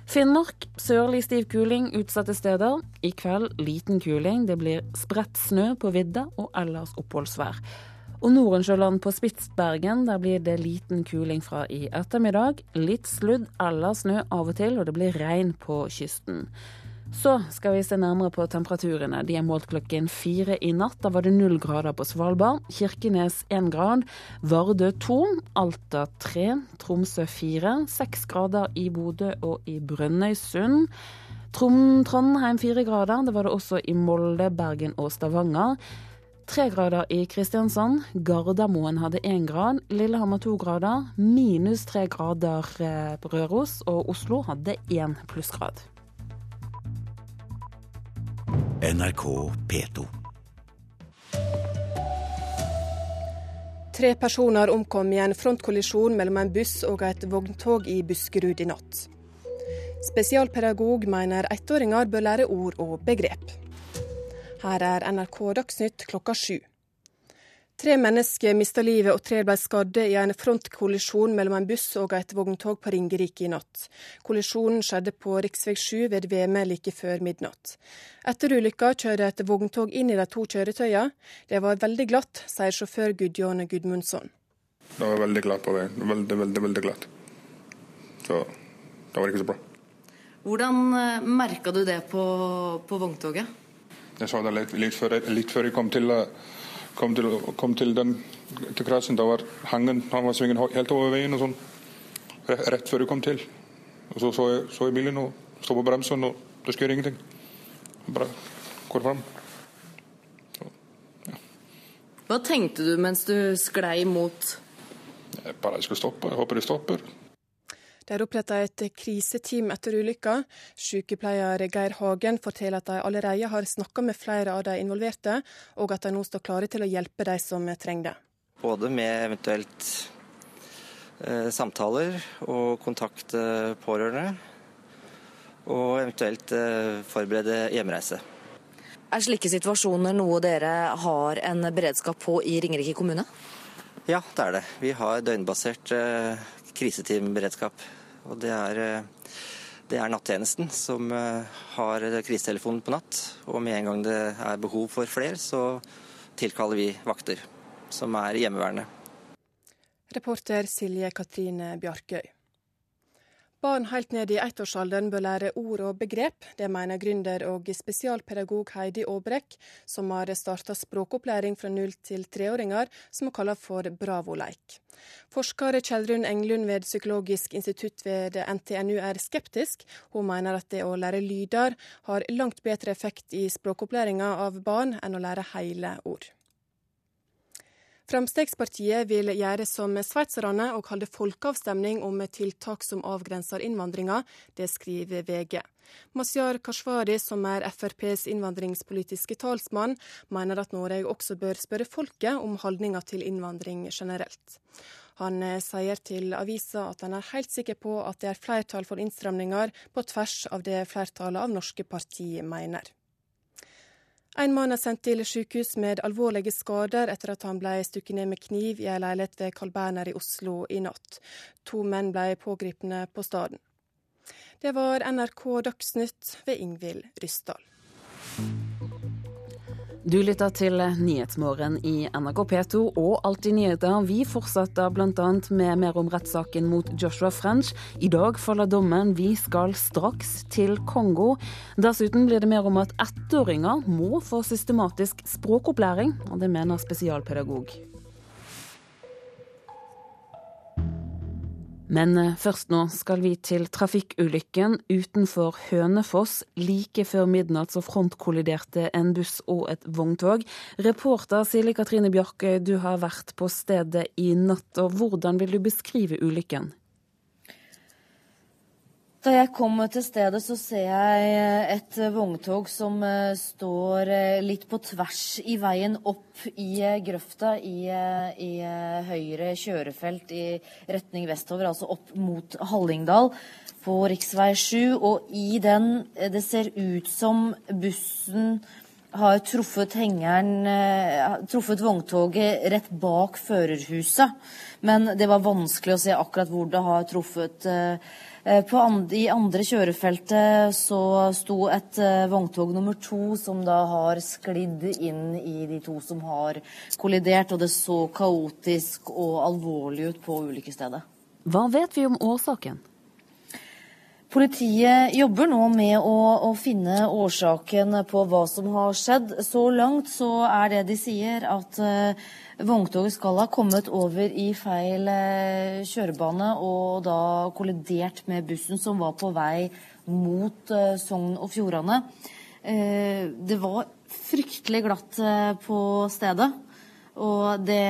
S1: Finnmark sørlig stiv kuling utsatte steder. I kveld liten kuling. Det blir spredt snø på vidda og ellers oppholdsvær. Og Norensjøland på Spitsbergen, der blir det liten kuling fra i ettermiddag. Litt sludd eller snø av og til, og det blir regn på kysten. Så skal vi se nærmere på temperaturene. De er målt klokken fire i natt. Da var det null grader på Svalbard. Kirkenes én grad. Vardø to. Alta tre. Tromsø fire. Seks grader i Bodø og i Brønnøysund. Trondheim fire grader. Det var det også i Molde, Bergen og Stavanger. Tre grader i Kristiansand. Gardermoen hadde én grad. Lillehammer to grader. Minus tre grader eh, på Røros. Og Oslo hadde én plussgrad.
S32: NRK P2.
S33: Tre personer omkom i en frontkollisjon mellom en buss og et vogntog i Buskerud i natt. Spesialpedagog mener ettåringer bør lære ord og begrep. Her er NRK Dagsnytt klokka sju. Tre mennesker mista livet og tre ble skadde i en frontkollisjon mellom en buss og et vogntog på Ringerike i natt. Kollisjonen skjedde på rv. 7 ved Veme like før midnatt. Etter ulykka kjørte et vogntog inn i de to kjøretøyene. Det var veldig glatt, sier sjåfør Gudjon Gudmundsson.
S34: Det var veldig glatt på veien. Veldig, veldig, veldig glatt. Så det var ikke så bra.
S35: Hvordan eh, merka du det på, på vogntoget?
S34: Jeg så det litt, litt, før, litt før jeg kom til uh, kom til, kom til den til krasjen, da var hangen han var svingen helt over veien og sånn. Rett før jeg kom til. Og Så så jeg, så jeg bilen og sto på bremsen, og det skjer ingenting. Bare går fram.
S35: Hva tenkte du mens du sklei mot
S34: Jeg bare jeg skulle stoppe. Jeg håper de stopper.
S33: Det er oppretta et kriseteam etter ulykka. Sykepleier Geir Hagen forteller at de allerede har snakka med flere av de involverte, og at de nå står klare til å hjelpe de som trenger det.
S36: Både med eventuelt eh, samtaler og kontakte pårørende, og eventuelt eh, forberede hjemreise.
S35: Er slike situasjoner noe dere har en beredskap på i Ringerike kommune?
S36: Ja, det er det. Vi har døgnbasert eh, kriseteamberedskap. Og det er, eh, det er nattjenesten som eh, har krisetelefonen på natt. Og med en gang det er behov for flere, så tilkaller vi vakter som er hjemmeværende.
S33: Reporter Silje Katrine Bjarkøy. Barn helt ned i ettårsalderen bør lære ord og begrep. Det mener gründer og spesialpedagog Heidi Aabrekk, som har starta språkopplæring fra null til treåringer, som hun kaller for Bravoleik. Forsker Kjellrun Englund ved Psykologisk institutt ved NTNU er skeptisk. Hun mener at det å lære lyder har langt bedre effekt i språkopplæringa av barn enn å lære hele ord. Fremskrittspartiet vil gjøre som sveitserne og holde folkeavstemning om tiltak som avgrenser innvandringa. Det skriver VG. Mazyar Kashvari, som er FrPs innvandringspolitiske talsmann, mener at Norge også bør spørre folket om holdninga til innvandring generelt. Han eh, sier til avisa at han er helt sikker på at det er flertall for innstramninger på tvers av det flertallet av norske partier mener. En mann er sendt til sykehus med alvorlige skader etter at han ble stukket ned med kniv i en leilighet ved Carl Berner i Oslo i natt. To menn ble pågrepne på stedet. Det var NRK Dagsnytt ved Ingvild Ryssdal.
S1: Du lytter til Nyhetsmorgen i NRK P2 og Alltid nyheter. Vi fortsetter bl.a. med mer om rettssaken mot Joshua French. I dag faller dommen. Vi skal straks til Kongo. Dessuten blir det mer om at ettåringer må få systematisk språkopplæring, og det mener spesialpedagog. Men eh, først nå skal vi til trafikkulykken utenfor Hønefoss. Like før midnatt så frontkolliderte en buss og et vogntog. Reporter Silje Katrine Bjarkøy, du har vært på stedet i natt. og Hvordan vil du beskrive ulykken?
S22: Da jeg kom til stedet, så ser jeg eh, et vogntog som eh, står eh, litt på tvers i veien opp i grøfta i, i høyre kjørefelt i retning vestover, altså opp mot Hallingdal på rv. 7. Og i den Det ser ut som bussen har truffet hengeren Truffet vogntoget rett bak førerhuset. Men det var vanskelig å se akkurat hvor det har truffet Eh, andre, I andre kjørefeltet så sto et uh, vogntog nummer to som da har sklidd inn i de to som har kollidert, og det så kaotisk og alvorlig ut på ulykkesstedet.
S1: Hva vet vi om årsaken?
S35: Politiet jobber nå med å, å, finne årsaken på hva som har skjedd. Så langt så er det de sier at uh, vogntoget skal ha kommet over i feil uh, kjørebane og da kollidert med bussen som var på vei mot uh, Sogn og Fjordane. det var fryktelig glatt på stedet. Og det,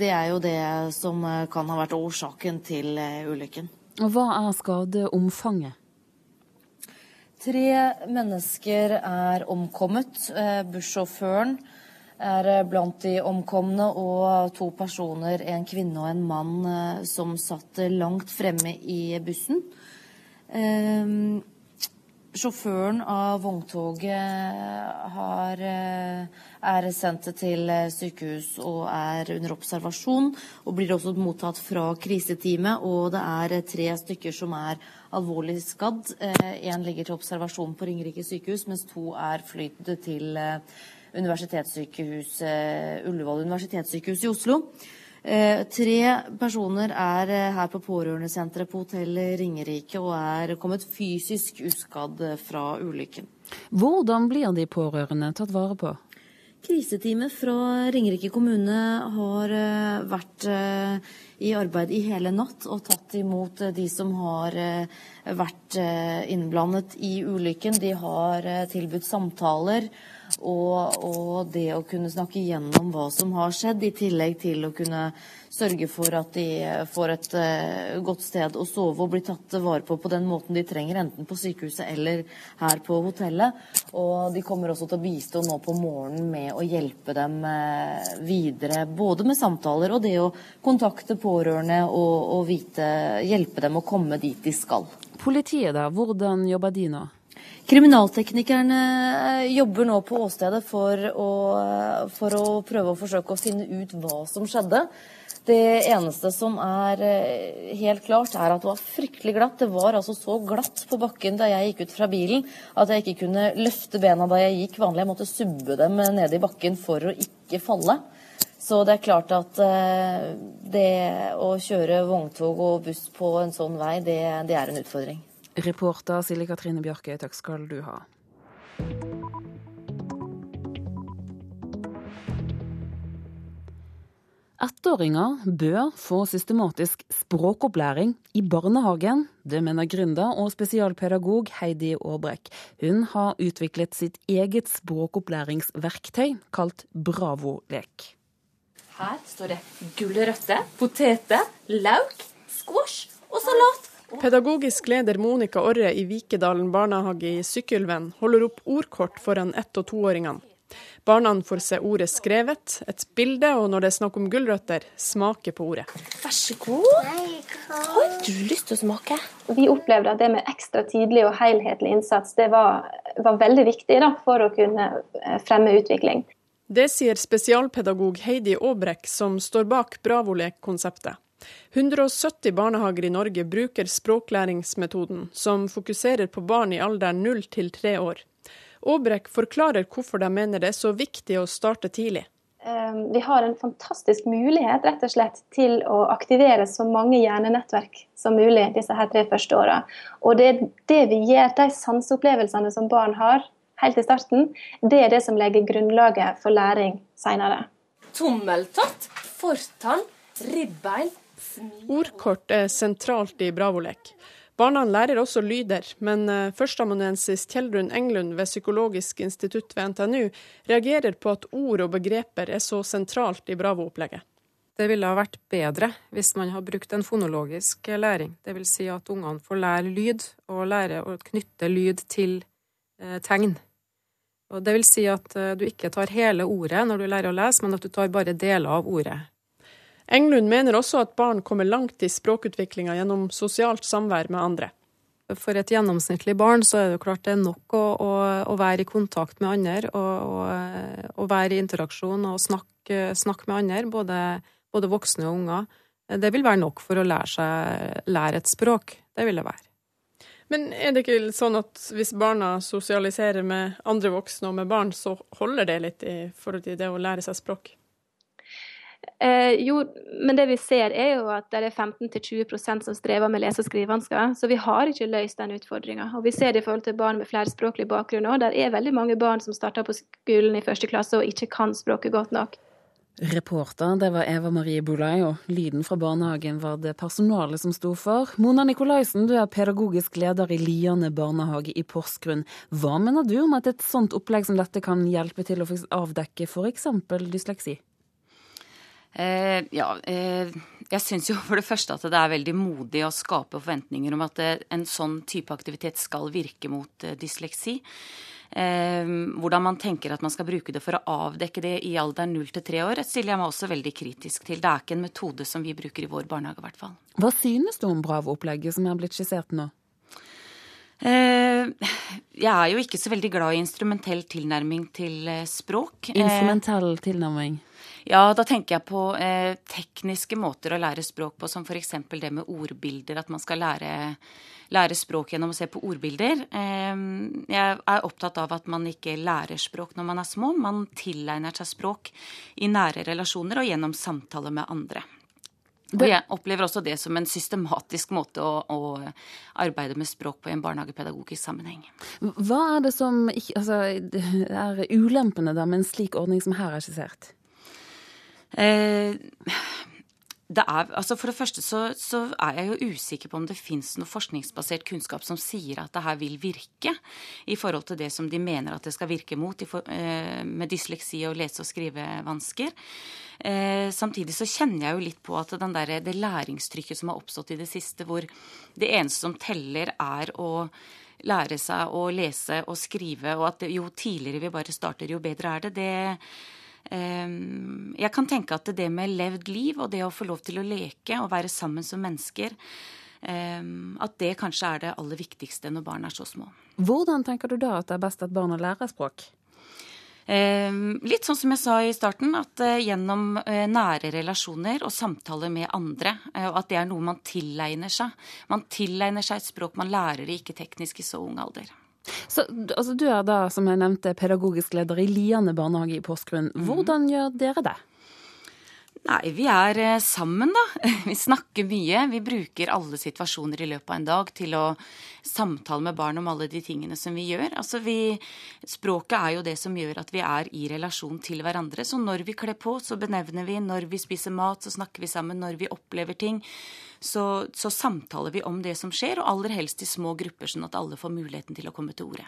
S35: det er jo det som kan ha vært årsaken til ulykken.
S1: Og Hva er skadeomfanget?
S35: Tre mennesker er omkommet. Eh, bussjåføren er blant de omkomne, og to personer, en kvinne og en mann, eh, som satt langt fremme i bussen. Eh, sjåføren av vogntoget har, er sendt til sykehus og er under observasjon. Og blir også mottatt fra kriseteamet. Og det er tre stykker som er alvorlig skadd. Én eh, ligger til observasjon på Ringerike sykehus, mens to er flyttet til eh, universitetssykehus, eh, Ullevål universitetssykehus i Oslo. Tre personer er her på pårørendesenteret på hotell Ringerike og er kommet fysisk uskadd fra ulykken.
S1: Hvordan blir de pårørende tatt vare på?
S35: Kriseteamet fra Ringerike kommune har eh, vært eh, i arbeid i hele natt og tatt imot eh, de som har vært innblandet i ulykken. De har tilbudt samtaler og, og det å kunne snakke igjennom hva som har skjedd, i tillegg til å kunne sørge for at de får et uh, godt sted å sove og bli tatt vare på på den måten de trenger, enten på sykehuset eller her på hotellet. Og de kommer også til å bistå nå på morgenen med å hjelpe dem uh, videre, både med samtaler og det å kontakte pårørende og, og vite, hjelpe dem å komme dit de skal.
S1: Politiet, da, hvordan jobber de nå?
S35: Kriminalteknikerne eh, jobber nå på åstedet for å, for å prøve å forsøke å finne ut hva som skjedde. Det eneste som er eh, helt klart, er at det var fryktelig glatt. Det var altså så glatt på bakken da jeg gikk ut fra bilen at jeg ikke kunne løfte bena da jeg gikk vanlig. Jeg måtte subbe dem nede i bakken for å ikke falle. Så det er klart at eh, det å kjøre vogntog og buss på en sånn vei, det, det er en utfordring.
S1: Reporter Silje Katrine Bjørke, takk skal du ha. Ettåringer bør få systematisk språkopplæring i barnehagen. Det mener gründer og spesialpedagog Heidi Aabrek. Hun har utviklet sitt eget språkopplæringsverktøy kalt Bravo-lek.
S37: Her står det gulrøtter, poteter, lauk, squash og salat.
S33: Pedagogisk leder Monica Orre i Vikedalen barnehage i Sykkylven holder opp ordkort foran ett- og toåringene. Barna får se ordet skrevet, et bilde, og når det er snakk om gulrøtter, smake på ordet.
S37: Vær så god. Har du lyst til å smake?
S38: Vi opplevde at det med ekstra tidlig og helhetlig innsats det var, var veldig viktig da, for å kunne eh, fremme utvikling.
S33: Det sier spesialpedagog Heidi Aabrek, som står bak Bravolek-konseptet. 170 barnehager i Norge bruker språklæringsmetoden, som fokuserer på barn i alderen 0 til 3 år. Aabrek forklarer hvorfor de mener det er så viktig å starte tidlig.
S38: Ehm, vi har en fantastisk mulighet rett og slett til å aktivere så mange hjernenettverk som mulig disse her tre første åra. Og det er det vi gjør, de sanseopplevelsene som barn har helt i starten, det er det som legger grunnlaget for læring seinere.
S37: Tommeltott, fortann, ribbein,
S33: Ordkort er sentralt i Bravolek. Barna lærer også lyder, men eh, førsteamanuensis Kjeldrun Englund ved Psykologisk institutt ved NTNU reagerer på at ord og begreper er så sentralt i Bravo-opplegget.
S39: Det ville ha vært bedre hvis man har brukt en fonologisk læring. Dvs. Si at ungene får lære lyd, og lære å knytte lyd til eh, tegn. Og det vil si at eh, du ikke tar hele ordet når du lærer å lese, men at du tar bare deler av ordet.
S33: Englund mener også at barn kommer langt i språkutviklinga gjennom sosialt samvær med andre.
S39: For et gjennomsnittlig barn så er det jo klart det er nok å, å, å være i kontakt med andre og, og være i interaksjon og snakke, snakke med andre, både, både, voksne og unger. Det vil være nok for å lære, seg, lære et språk. Det vil det være.
S33: Men er det ikke sånn at hvis barna sosialiserer med andre voksne og med barn, så holder det litt i forhold til det å lære seg språk?
S38: Eh, jo, men det vi ser er jo at det er 15-20% som strever med lese- og skrivevansker. Så vi har ikke løst den utfordringa. Og vi ser det i forhold til barn med flerspråklig bakgrunn òg. Der er veldig mange barn som starter på skolen i første klasse og ikke kan språket godt nok.
S1: Reporter det var Eva Marie Bolai, og lyden fra barnehagen var det personalet som sto for. Mona Nikolaisen, du er pedagogisk leder i Liane barnehage i Porsgrunn. Hva mener du om at et sånt opplegg som dette kan hjelpe til å avdekke f.eks. dysleksi?
S40: Eh, ja, eh, jeg syns jo for det første at det er veldig modig å skape forventninger om at eh, en sånn type aktivitet skal virke mot eh, dysleksi. Eh, hvordan man tenker at man skal bruke det for å avdekke det i alderen 0 til 3 år, stiller jeg meg også veldig kritisk til. Det er ikke en metode som vi bruker i vår barnehage, i hvert fall.
S1: Hva synes du om Bravo-opplegget som er blitt skissert nå?
S40: Eh, jeg er jo ikke så veldig glad i instrumentell tilnærming til språk.
S1: Instrumentell tilnærming?
S40: Ja, da tenker jeg på eh, tekniske måter å lære språk på, som f.eks. det med ordbilder. At man skal lære lære språk gjennom å se på ordbilder. Eh, jeg er opptatt av at man ikke lærer språk når man er små. Man tilegner seg språk i nære relasjoner og gjennom samtale med andre. Og jeg opplever også det som en systematisk måte å, å, arbeide med språk på i en barnehagepedagogisk sammenheng.
S1: Hva er det som altså, er ulempene da med en slik ordning som her er skissert?
S40: Eh, det er, altså For det første så, så, er jeg jo usikker på om det fins noe forskningsbasert kunnskap som sier at det her vil virke, i forhold til det som de mener at det skal virke mot for, eh, med dysleksi og lese- og skrivevansker. Eh, samtidig så kjenner jeg jo litt på at der, det læringstrykket som har oppstått i det siste, hvor det eneste som teller, er å lære seg å lese og skrive, og at det, jo tidligere vi bare starter, jo bedre er det. det jeg kan tenke at det med levd liv og det å få lov til å leke og være sammen som mennesker, ehm, at det kanskje er det aller viktigste når barn er så små.
S1: Hvordan tenker du da at det er best at barna lærer språk?
S40: Ehm, litt sånn som jeg sa i starten, at eh, gjennom eh, nære relasjoner og samtaler med andre, eh, og at det er noe man tilegner seg. Man tilegner seg et språk man lærer det ikke teknisk i så ung alder.
S1: Så, altså, du er da, som jeg nevnte, pedagogisk leder i Liane barnehage i Porsgrunn. Mhm. Hvordan gjør dere det?
S40: Nei, vi er eh, sammen, da. Vi snakker mye. Vi bruker alle situasjoner i løpet av en dag til å samtale med barn om alle de tingene som vi gjør. Altså vi, språket er jo det som gjør at vi er i relasjon til hverandre. Så når vi kler på, så benevner vi. Når vi spiser mat, så snakker vi sammen. Når vi opplever ting, så, så, samtaler vi om det som skjer, og aller helst i små grupper, sånn at alle får muligheten til å komme til orde.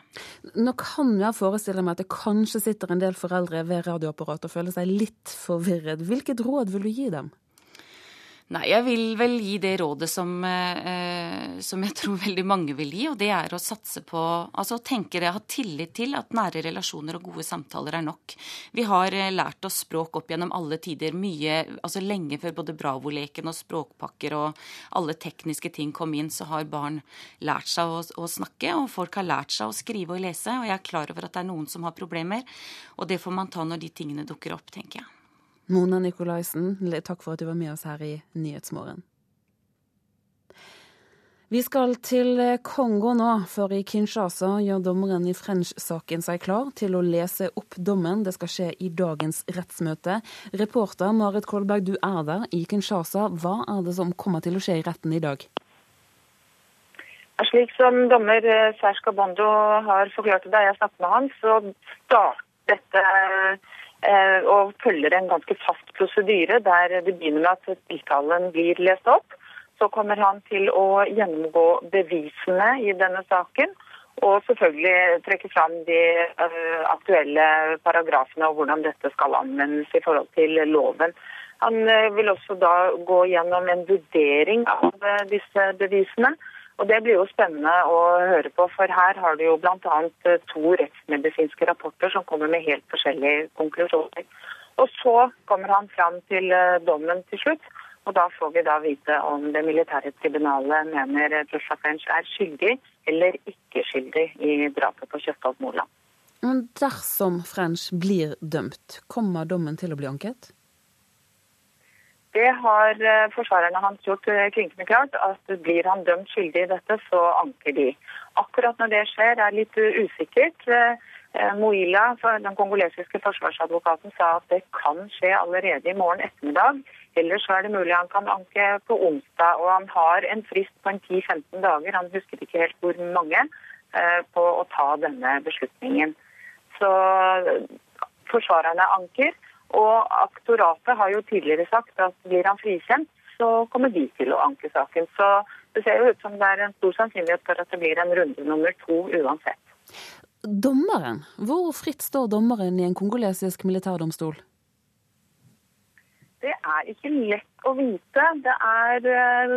S1: Nå kan jeg forestille meg at det kanskje sitter en del foreldre ved radioapparatet og føler seg litt forvirret. Hvilket råd vil du gi dem?
S40: Nei, jeg vil vel gi det rådet som, eh, som, jeg tror veldig mange vil gi, og det er å satse på Altså tenke det, ha tillit til at nære relasjoner og gode samtaler er nok. Vi har eh, lært oss språk opp gjennom alle tider, mye Altså lenge før både Bravo-leken og språkpakker og alle tekniske ting kom inn, så har barn lært seg å, å snakke, og folk har lært seg å skrive og lese, og jeg er klar over at det er noen som har problemer, og det får man ta når de tingene dukker opp, tenker jeg.
S1: Mona Nikolaisen, takk for at du var med oss her i Nyhetsmorgen. Vi skal til Kongo nå, for i Kinshasa gjør dommeren i French-saken seg klar til å lese opp dommen. Det skal skje i dagens rettsmøte. Reporter Marit Kolberg, du er der i Kinshasa. Hva er det som kommer til å skje i retten i dag?
S41: Slik som dommer Serge Bondo har forklart det da jeg snakket med han, så starter dette Eh, og følger en ganske fast prosedyre der det begynner med at tiltalen blir lest opp. Så kommer han til å gjennomgå bevisene i denne saken. Og selvfølgelig trekke fram de uh, aktuelle paragrafene og hvordan dette skal anvendes i forhold til loven. Han uh, vil også da gå gjennom en vurdering av disse bevisene. Og Det blir jo spennende å høre på, for her har du jo bl.a. Eh, to rettsmedisinske rapporter som kommer med helt forskjellige konklusjoner. Og Så kommer han fram til eh, dommen til slutt, og da får vi da vite om det militære tribunalet mener French er skyldig eller ikke skyldig i drapet på Kjøttholt Moland.
S1: Men dersom French blir dømt, kommer dommen til å bli anket?
S41: Det har eh, forsvarerne hans gjort eh, klinkende klart, at blir han dømt skyldig i dette, så anker de. Akkurat når det skjer er litt usikkert. Eh, Moila, den kongolesiske forsvarsadvokaten, sa at det kan skje allerede i morgen ettermiddag. Ellers er det mulig han kan anke på onsdag. Og han har en frist på 10-15 dager, han husker ikke helt hvor mange, på å ta denne beslutningen. Så forsvarerne anker. Og aktoratet har jo tidligere sagt at blir han frikjent, så kommer de til å anke saken. Så det ser jo ut som det er en stor sannsynlighet for at det blir en runde nummer to uansett.
S1: Dommeren, hvor fritt står dommeren i en kongolesisk militærdomstol?
S41: Det er ikke lett å vite. Det er eh,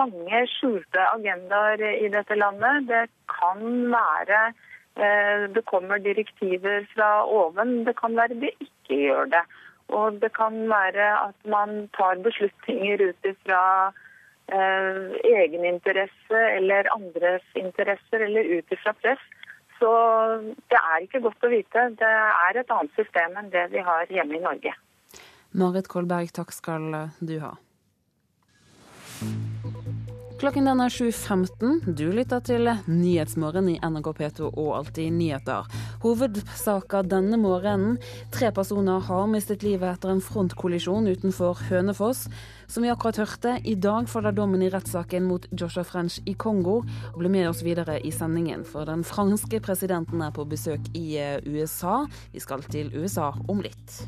S41: mange skjulte agendaer i dette landet. Det kan være det kommer direktiver fra oven. Det kan være det ikke gjør det. Og det kan være at man tar beslutninger ut ifra eh, egeninteresse eller andres interesser eller ut ifra press. Så det er ikke godt å vite. Det er et annet system enn det vi har hjemme i Norge.
S1: Marit Kolberg, takk skal du ha. Klokken den er 7.15. Du lytter til Nyhetsmorgen i NRK P2 og Alltid nyheter. Hovedsaka denne morgenen. Tre personer har mistet livet etter en frontkollisjon utenfor Hønefoss. Som vi akkurat hørte, i dag faller dommen i rettssaken mot Joshua French i Kongo. Og bli med oss videre i sendingen, for den franske presidenten er på besøk i eh, USA. Vi skal til USA om litt.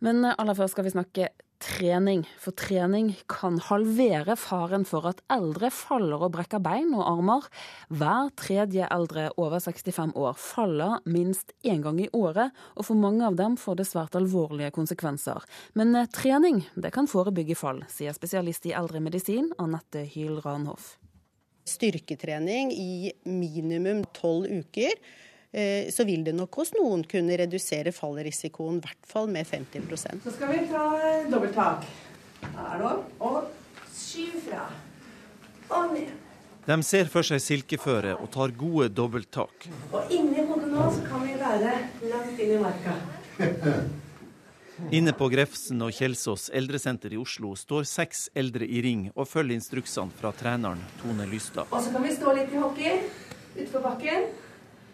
S1: Men aller først skal vi snakke trening. For trening kan halvere faren for at eldre faller og brekker bein og armer. Hver tredje eldre over 65 år faller minst én gang i året, og for mange av dem får det svært alvorlige konsekvenser. Men eh, trening det kan forebygge fall, sier spesialist i eldremedisin Anette Hyl Ranhoff.
S42: Styrketrening i minimum tolv uker Eh, så vil det nok hos noen kunne redusere fallrisikoen, i hvert fall med 50%
S13: Så skal vi ta dobbelttak. Her nå. Og skyv fra. Og ned.
S43: De ser for seg silkeføre og tar gode dobbelttak.
S13: Og inni hodet nå så kan vi være langt inn i marka.
S43: Inne på Grefsen og Kjelsås eldresenter i Oslo står seks eldre i ring og følger instruksene fra treneren Tone Lystad.
S13: Og så kan vi stå litt i hockey utfor bakken.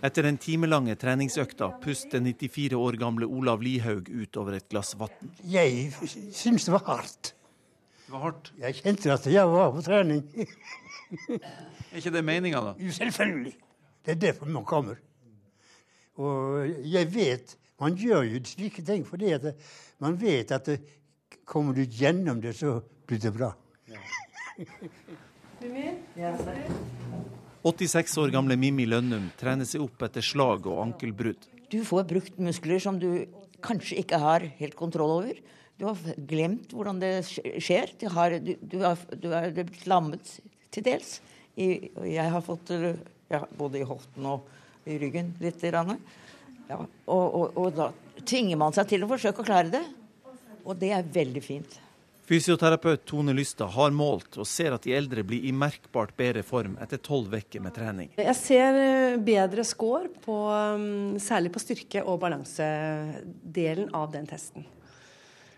S43: Etter den timelange treningsøkta puster 94 år gamle Olav Lihaug ut over et glass vann.
S44: Jeg syns det var hardt.
S43: Det var hardt?
S44: Jeg kjente at jeg var på trening.
S43: er ikke det meninga, da?
S44: Jo, selvfølgelig. Det er derfor man kommer. Og jeg vet Man gjør jo slike ting fordi at man vet at det, kommer du gjennom det, så blir det bra. Ja.
S43: 86 år gamle Mimmi Lønnum trener seg opp etter slag og ankelbrudd.
S45: Du får brukt muskler som du kanskje ikke har helt kontroll over. Du har glemt hvordan det skjer. Du, har, du, du, har, du er blitt lammet til dels. Jeg har fått ja, både i hoften og i ryggen litt. Ja, og, og, og da tvinger man seg til å forsøke å klare det. Og det er veldig fint.
S43: Fysioterapeut Tone Lystad har målt og ser at de eldre blir i merkbart bedre form etter tolv uker med trening.
S46: Jeg ser eh, bedre score, på, mm, særlig på styrke- og balansedelen av den testen.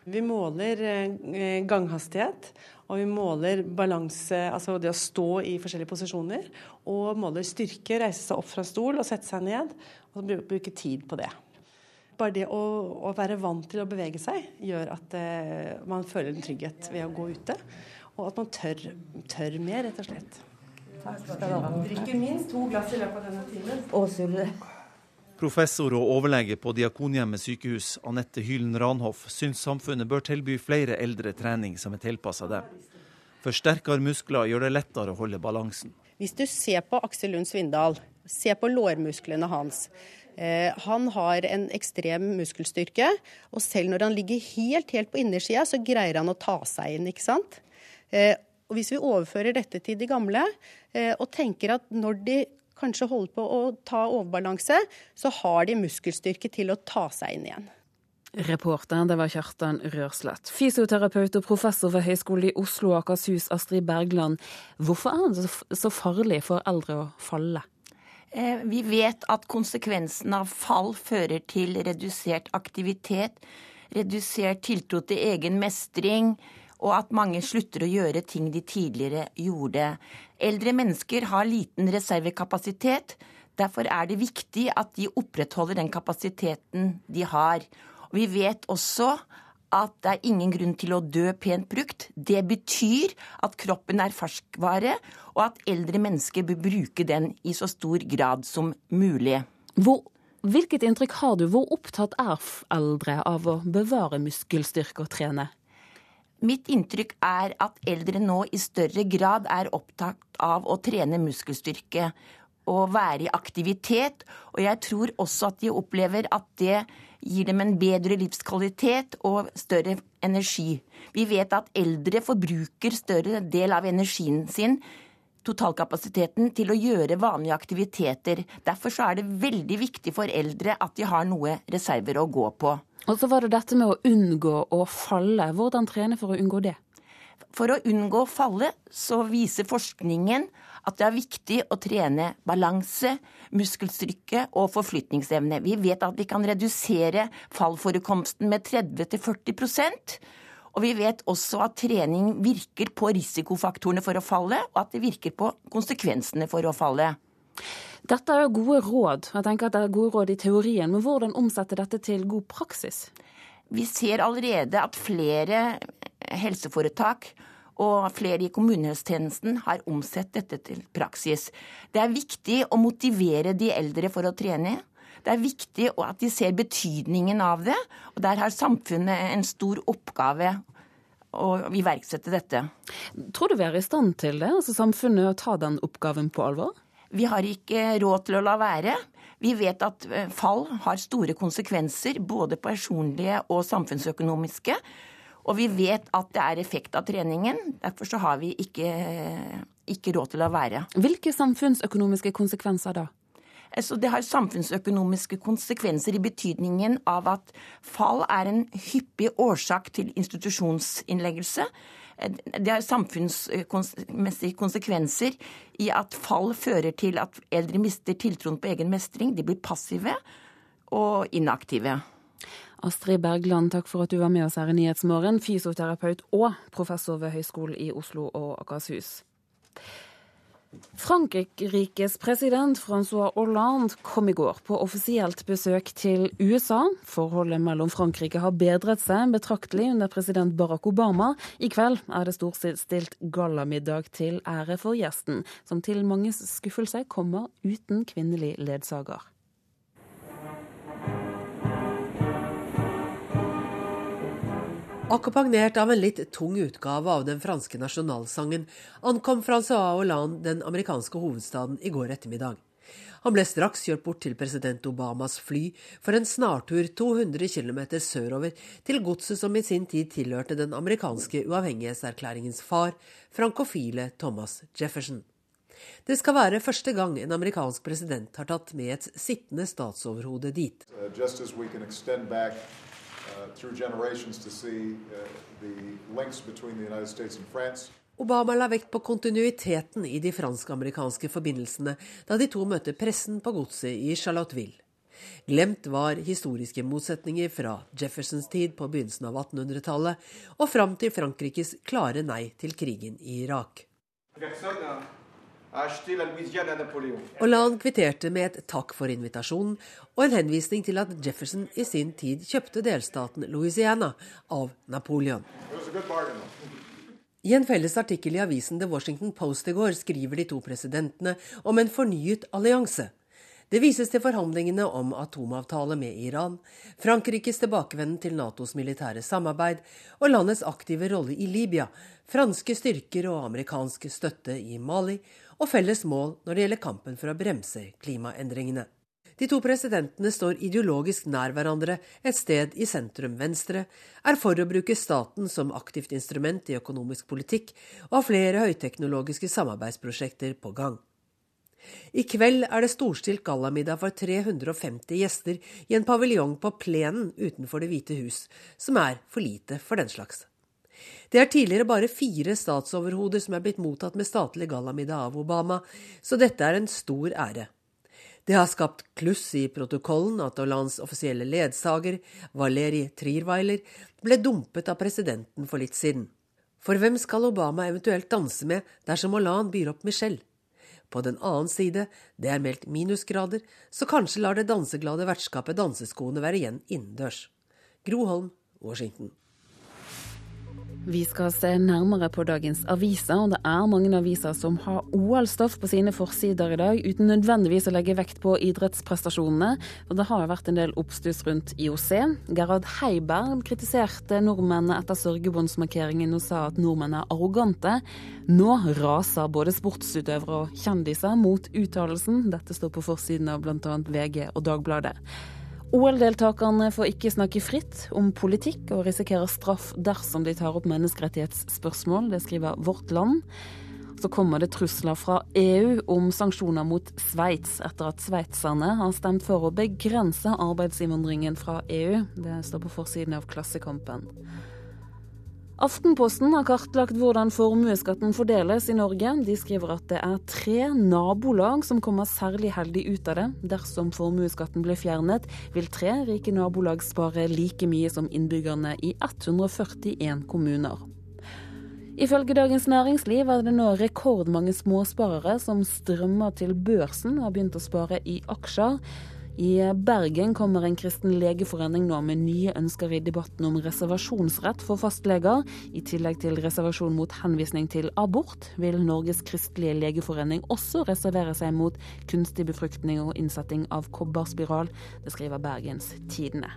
S46: Vi måler eh, ganghastighet, og vi måler balanse, altså det å stå i forskjellige posisjoner. Og måler styrke, reise seg opp fra stol og sette seg ned, og bruke tid på det bare det å, å, være vant til å bevege seg, gjør at eh, man føler en trygghet ved å gå ute. Og at man tør, tør mer, rett og slett. Drikker minst to glass i løpet av denne timen.
S43: Professor og overlege på Diakonhjemmet sykehus, Anette Hylen Ranhoff, syns samfunnet bør tilby flere eldre trening som er tilpassa dem. For sterkere muskler gjør det lettere å holde balansen.
S42: Hvis du ser på Aksel Lund Svindal, se på lårmusklene hans, han har en ekstrem muskelstyrke, og selv når han ligger helt, helt på innersida, så greier han å ta seg inn, ikke sant. Eh, og hvis vi overfører dette til de gamle, eh, og tenker at når de kanskje holder på å ta overbalanse, så har de muskelstyrke til å ta seg inn igjen.
S1: Reporter, det var Kjartan Rørslett. Fysioterapeut og professor ved Høgskolen i Oslo og Akershus, Astrid Bergland. Hvorfor er det så farlig for eldre å falle?
S47: Eh, vi vet at konsekvensen av fall fører til redusert aktivitet, redusert tiltro til egen mestring og at mange slutter å gjøre ting de tidligere gjorde. Eldre mennesker har liten reservekapasitet. Derfor er det viktig at de opprettholder den kapasiteten de har. Vi vet også at det er ingen grunn til å dø pent brukt. Det betyr at kroppen er ferskvare, og at eldre mennesker bør bruke den i så stor grad som mulig.
S1: Hvor, hvilket inntrykk har du? Hvor opptatt er eldre av å bevare muskelstyrke og trene?
S47: Mitt inntrykk er at eldre nå i større grad er opptatt av å trene muskelstyrke og være i aktivitet. Og jeg tror også at de opplever at det gir dem en bedre livskvalitet og større energi. Vi vet at eldre forbruker større del av energien sin totalkapasiteten til å gjøre vanlige aktiviteter. Derfor er det veldig viktig for eldre at de har noe reserver å gå på.
S1: Og så var det dette med å unngå å falle. Hvordan trene for å unngå det?
S47: For å unngå å falle, så viser forskningen at det er viktig å trene balanse, muskelstrykke og forflytningsevne. Vi vet at vi kan redusere fallforekomsten med 30-40% og vi vet også at trening virker på risikofaktorene for å falle, og at det virker på konsekvensene for å falle.
S1: Dette er jo gode råd. Jeg tenker at det er gode råd i teorien, men hvordan omsette dette til god praksis?
S47: Vi ser allerede at flere helseforetak og flere i kommunehelsetjenesten har omsett dette til praksis. Det er viktig å motivere de eldre for å trene. Det er viktig at de ser betydningen av det. Og der har samfunnet en stor oppgave å iverksette dette.
S1: Tror du vi er i stand til det, altså samfunnet, å ta den oppgaven på alvor?
S47: Vi har ikke råd til å la være. Vi vet at eh, fall har store konsekvenser, både personlige og samfunnsøkonomiske. Og vi vet at det er effekt av treningen. Derfor så har vi ikke, ikke råd til å være.
S1: Hvilke samfunnsøkonomiske konsekvenser da?
S47: Altså, det har samfunnsøkonomiske konsekvenser i betydningen av at fall er en hyppig årsak til institusjonsinnleggelse. Det har samfunnsmessige konsekvenser i at fall fører til at eldre mister tiltroen på egen mestring. De blir passive og inaktive.
S1: Astrid Bergland, takk for at du var med oss her i Nyhetsmorgen, fysioterapeut og professor ved Høgskolen i Oslo og Akershus. Frankrikes president Francois Hollande kom i går på offisielt besøk til USA. Forholdet mellom Frankrike har bedret seg betraktelig under president Barack Obama. I kveld er det storstilt gallamiddag til ære for gjesten, som til manges skuffelse kommer uten kvinnelig ledsager.
S48: Akkompagnert av en litt tung utgave av den franske nasjonalsangen ankom Francois Hollande den amerikanske hovedstaden i går ettermiddag. Han ble straks kjørt bort til president Obamas fly for en snartur 200 km sørover til godset som i sin tid tilhørte den amerikanske uavhengighetserklæringens far, frankofile Thomas Jefferson. Det skal være første gang en amerikansk president har tatt med et sittende statsoverhode dit. Uh, through generations to see uh, the links between the United States and France. Obama la vekt på kontinuiteten i de fransk-amerikanske forbindelsene da de to møtte pressen på godset i Charlotteville. Glemt var historiske motsetninger fra Jeffersons tid på begynnelsen av 1800-tallet og fram til Frankrikes klare nei til krigen i Irak. Hollande kvitterte med et takk for invitasjonen og en henvisning til at Jefferson i sin tid kjøpte delstaten Louisiana av Napoleon. I en felles artikkel i avisen The Washington Post i går skriver de to presidentene om en fornyet allianse. Det vises til forhandlingene om atomavtale med Iran, Frankrikes tilbakevenden til Natos militære samarbeid og landets aktive rolle i Libya, franske styrker og amerikansk støtte i Mali, og felles mål når det gjelder kampen for å bremse klimaendringene. De to presidentene står ideologisk nær hverandre et sted i sentrum venstre, er for å bruke staten som aktivt instrument i økonomisk politikk og har flere høyteknologiske samarbeidsprosjekter på gang. I kveld er det storstilt gallamiddag for 350 gjester i en paviljong på plenen utenfor Det hvite hus, som er for lite for den slags. Det er tidligere bare fire statsoverhoder som er blitt mottatt med statlig gallamiddag av Obama, så dette er en stor ære. Det har skapt kluss i protokollen at Hollands offisielle ledsager, Valeri Trierweiler, ble dumpet av presidenten for litt siden. For hvem skal Obama eventuelt danse med dersom Hollande byr opp Michelle? På den annen side, det er meldt minusgrader, så kanskje lar det danseglade vertskapet danseskoene være igjen innendørs. Groholm, Washington.
S1: Vi skal se nærmere på dagens aviser, og det er mange aviser som har OL-stoff på sine forsider i dag, uten nødvendigvis å legge vekt på idrettsprestasjonene. Og det har vært en del oppstuss rundt IOC. Gerhard Heiberg kritiserte nordmennene etter sørgebåndsmarkeringen og sa at nordmenn er arrogante. Nå raser både sportsutøvere og kjendiser mot uttalelsen. Dette står på forsiden av bl.a. VG og Dagbladet. OL-deltakerne får ikke snakke fritt om politikk og risikerer straff dersom de tar opp menneskerettighetsspørsmål. Det skriver Vårt Land. Så kommer det trusler fra EU om sanksjoner mot Sveits, etter at sveitserne har stemt for å begrense arbeidsinnvandringen fra EU. Det står på forsiden av Klassekampen. Aftenposten har kartlagt hvordan formuesskatten fordeles i Norge. De skriver at det er tre nabolag som kommer særlig heldig ut av det. Dersom formuesskatten blir fjernet, vil tre rike nabolag spare like mye som innbyggerne i 141 kommuner. Ifølge Dagens Næringsliv er det nå rekordmange småsparere som strømmer til børsen og har begynt å spare i aksjer. I Bergen kommer en kristen legeforening nå med nye ønsker i debatten om reservasjonsrett for fastleger. I tillegg til reservasjon mot henvisning til abort, vil Norges kristelige legeforening også reservere seg mot kunstig befruktning og innsetting av kobberspiral. Det skriver Bergens Tidende.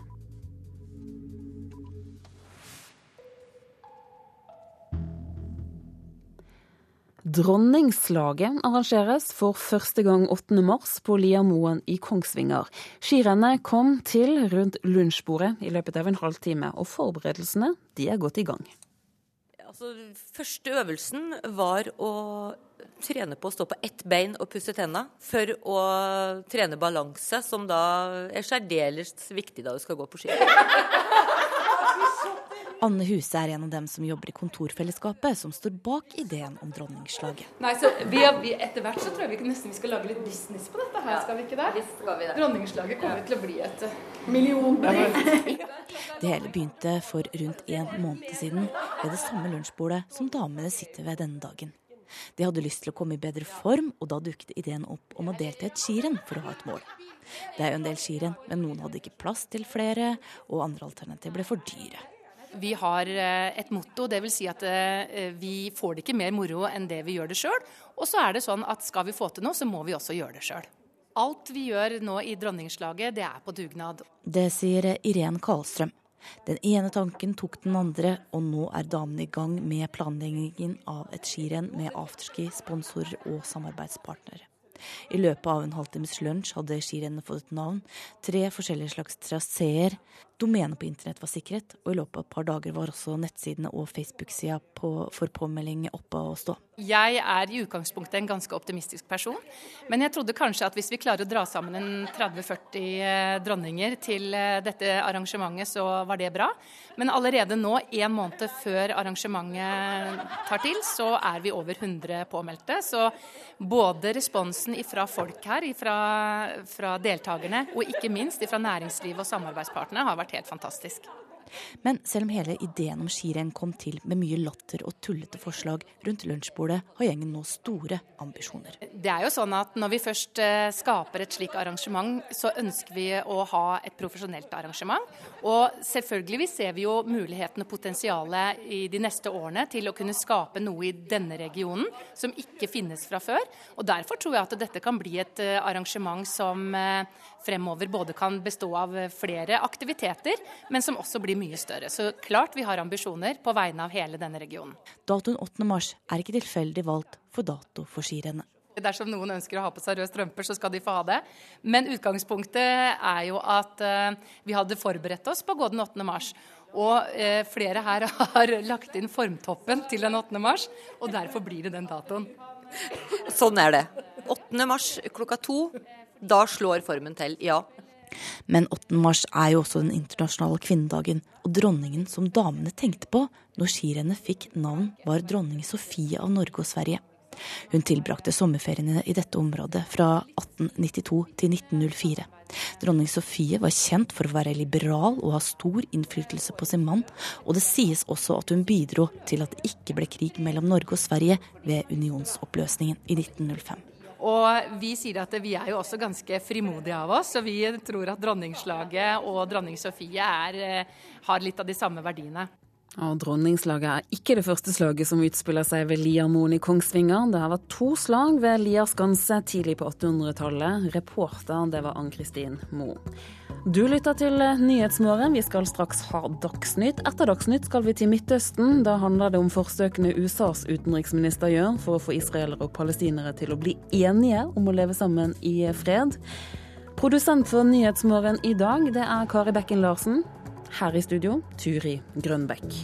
S1: Dronningslaget arrangeres for første gang 8. mars på Liamoen i Kongsvinger. Skirennet kom til rundt lunsjbordet i løpet av en halvtime, og forberedelsene de er gått i gang.
S49: Altså, første øvelsen var å trene på å stå på ett bein og pusse tenna, for å trene balanse, som da er særdeles viktig da du skal gå på ski.
S50: Anne Huse er en av dem som jobber i kontorfellesskapet som står bak ideen om dronningslaget.
S51: Nei, så vi har, vi, Etter hvert så tror jeg vi nesten vi skal lage litt business på dette her, skal vi ikke det?
S49: Skal vi det.
S51: Dronningslaget kommer til å bli et millionbedrift.
S50: Det hele begynte for rundt en måned siden ved det samme lunsjbordet som damene sitter ved denne dagen. De hadde lyst til å komme i bedre form, og da dukket ideen opp om å delta i et skirenn for å ha et mål. Det er jo en del skirenn, men noen hadde ikke plass til flere, og andre alternativer ble for dyre.
S51: Vi har eh, et motto, dvs. Si at eh, vi får det ikke mer moro enn det vi gjør det sjøl. Og så er det sånn at skal vi få til noe, så må vi også gjøre det sjøl. Alt vi gjør nå i Dronningslaget, det er på dugnad.
S50: Det sier Irén Karlstrøm. Den ene tanken tok den andre, og nå er damene i gang med planleggingen av et skirenn med afterski, sponsorer og samarbeidspartnere. I løpet av en halvtimes lunsj hadde skirennet fått et navn, tre forskjellige slags traseer, domenet på internett var sikret, og i løpet av et par dager var også nettsidene og Facebook-sida på, for påmelding oppe å stå.
S51: Jeg er i utgangspunktet en ganske optimistisk person, men jeg trodde kanskje at hvis vi klarer å dra sammen en 30-40 dronninger til eh, dette arrangementet, så var det bra. Men allerede nå, en måned før arrangementet tar til, så er vi over 100 påmeldte. Så både responsen fra folk her, fra deltakerne, og ikke minst fra næringslivet og samarbeidspartene har vært helt fantastisk.
S50: Men selv om hele ideen om skirenn kom til med mye latter og tullete forslag rundt lunsjbordet, har gjengen nå store ambisjoner.
S51: Det er jo sånn at Når vi først eh, skaper et slikt arrangement, så ønsker vi å ha et profesjonelt arrangement. Og selvfølgelig ser vi jo muligheten og potensialet i de neste årene til å kunne skape noe i denne regionen som ikke finnes fra før. Og Derfor tror jeg at dette kan bli et eh, arrangement som eh, fremover både kan bestå av flere aktiviteter, men som også blir mye større. Så klart vi har ambisjoner på vegne av hele denne regionen.
S50: Datoen 8. mars er ikke tilfeldig valgt for dato for skirennet.
S51: Dersom noen ønsker å ha på seg røde strømper, så skal de få ha det. Men utgangspunktet er jo at uh, vi hadde forberedt oss på å gå den 8. mars. Og uh, flere her har lagt inn formtoppen til den 8. mars, og derfor blir det den datoen.
S49: Sånn er det. 8. mars klokka to. Da slår formen til, ja.
S50: Men 8. mars er jo også den internasjonale kvinnedagen, og dronningen som damene tenkte på når skirennet fikk navn, var dronning Sofie av Norge og Sverige. Hun tilbrakte sommerferiene i dette området fra 1892 til 1904. Dronning Sofie var kjent for å være liberal og ha stor innflytelse på sin mann, og det sies også at hun bidro til at det ikke ble krig mellom Norge og Sverige ved unionsoppløsningen i 1905.
S51: Og vi sier at vi er jo også ganske frimodige av oss, og vi tror at dronningslaget og dronning Sofie er, eh, har litt av de samme verdiene.
S1: Og Dronningslaget er ikke det første slaget som utspiller seg ved Liamoen i Kongsvinger. Det har vært to slag ved Lier skanse tidlig på 800-tallet. Reporter det var Ann-Kristin Moe. Du lytter til Nyhetsmorgen. Vi skal straks ha Dagsnytt. Etter Dagsnytt skal vi til Midtøsten. Da handler det om forsøkene USAs utenriksminister gjør for å få israelere og palestinere til å bli enige om å leve sammen i fred. Produsent for Nyhetsmorgen i dag, det er Kari Bekken Larsen. Her i studio, Turi Grønbekk.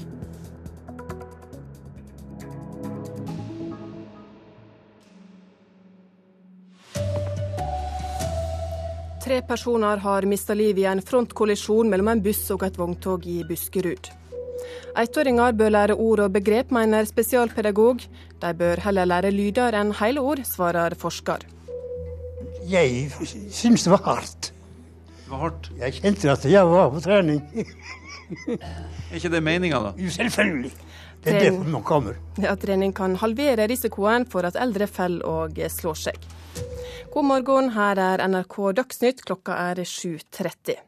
S33: Tre personer har mista livet i en frontkollisjon mellom en buss og et vogntog i Buskerud. Ettåringer bør lære ord og begrep, mener spesialpedagog. De bør heller lære lyder enn hele ord, svarer forsker.
S42: Jeg syns det var hardt.
S43: Det var hardt.
S42: Jeg kjente at jeg var på trening.
S43: Er ikke det meninga, da?
S42: Jo, selvfølgelig. Det er derfor man kommer.
S33: Ja, trening kan halvere risikoen for at eldre faller og slår seg. God morgen, her er NRK Dagsnytt, klokka er 7.30.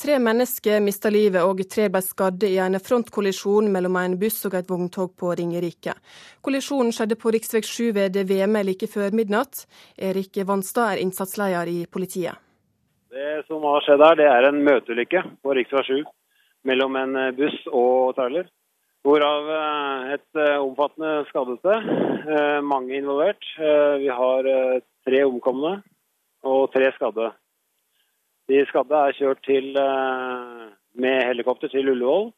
S33: Tre mennesker mista livet og tre ble skadde i en frontkollisjon mellom en buss og et vogntog på Ringerike. Kollisjonen skjedde på rv. 7 ved VM like før midnatt. Erik Vanstad er innsatsleder i politiet.
S2: Det som har skjedd her, det er en møteulykke på rv. 7 mellom en buss og trailer. Hvorav eh, et eh, omfattende skadete. Eh, mange involvert. Vi har tre omkomne og tre skadde. De skadde er kjørt til, med helikopter til Ullevål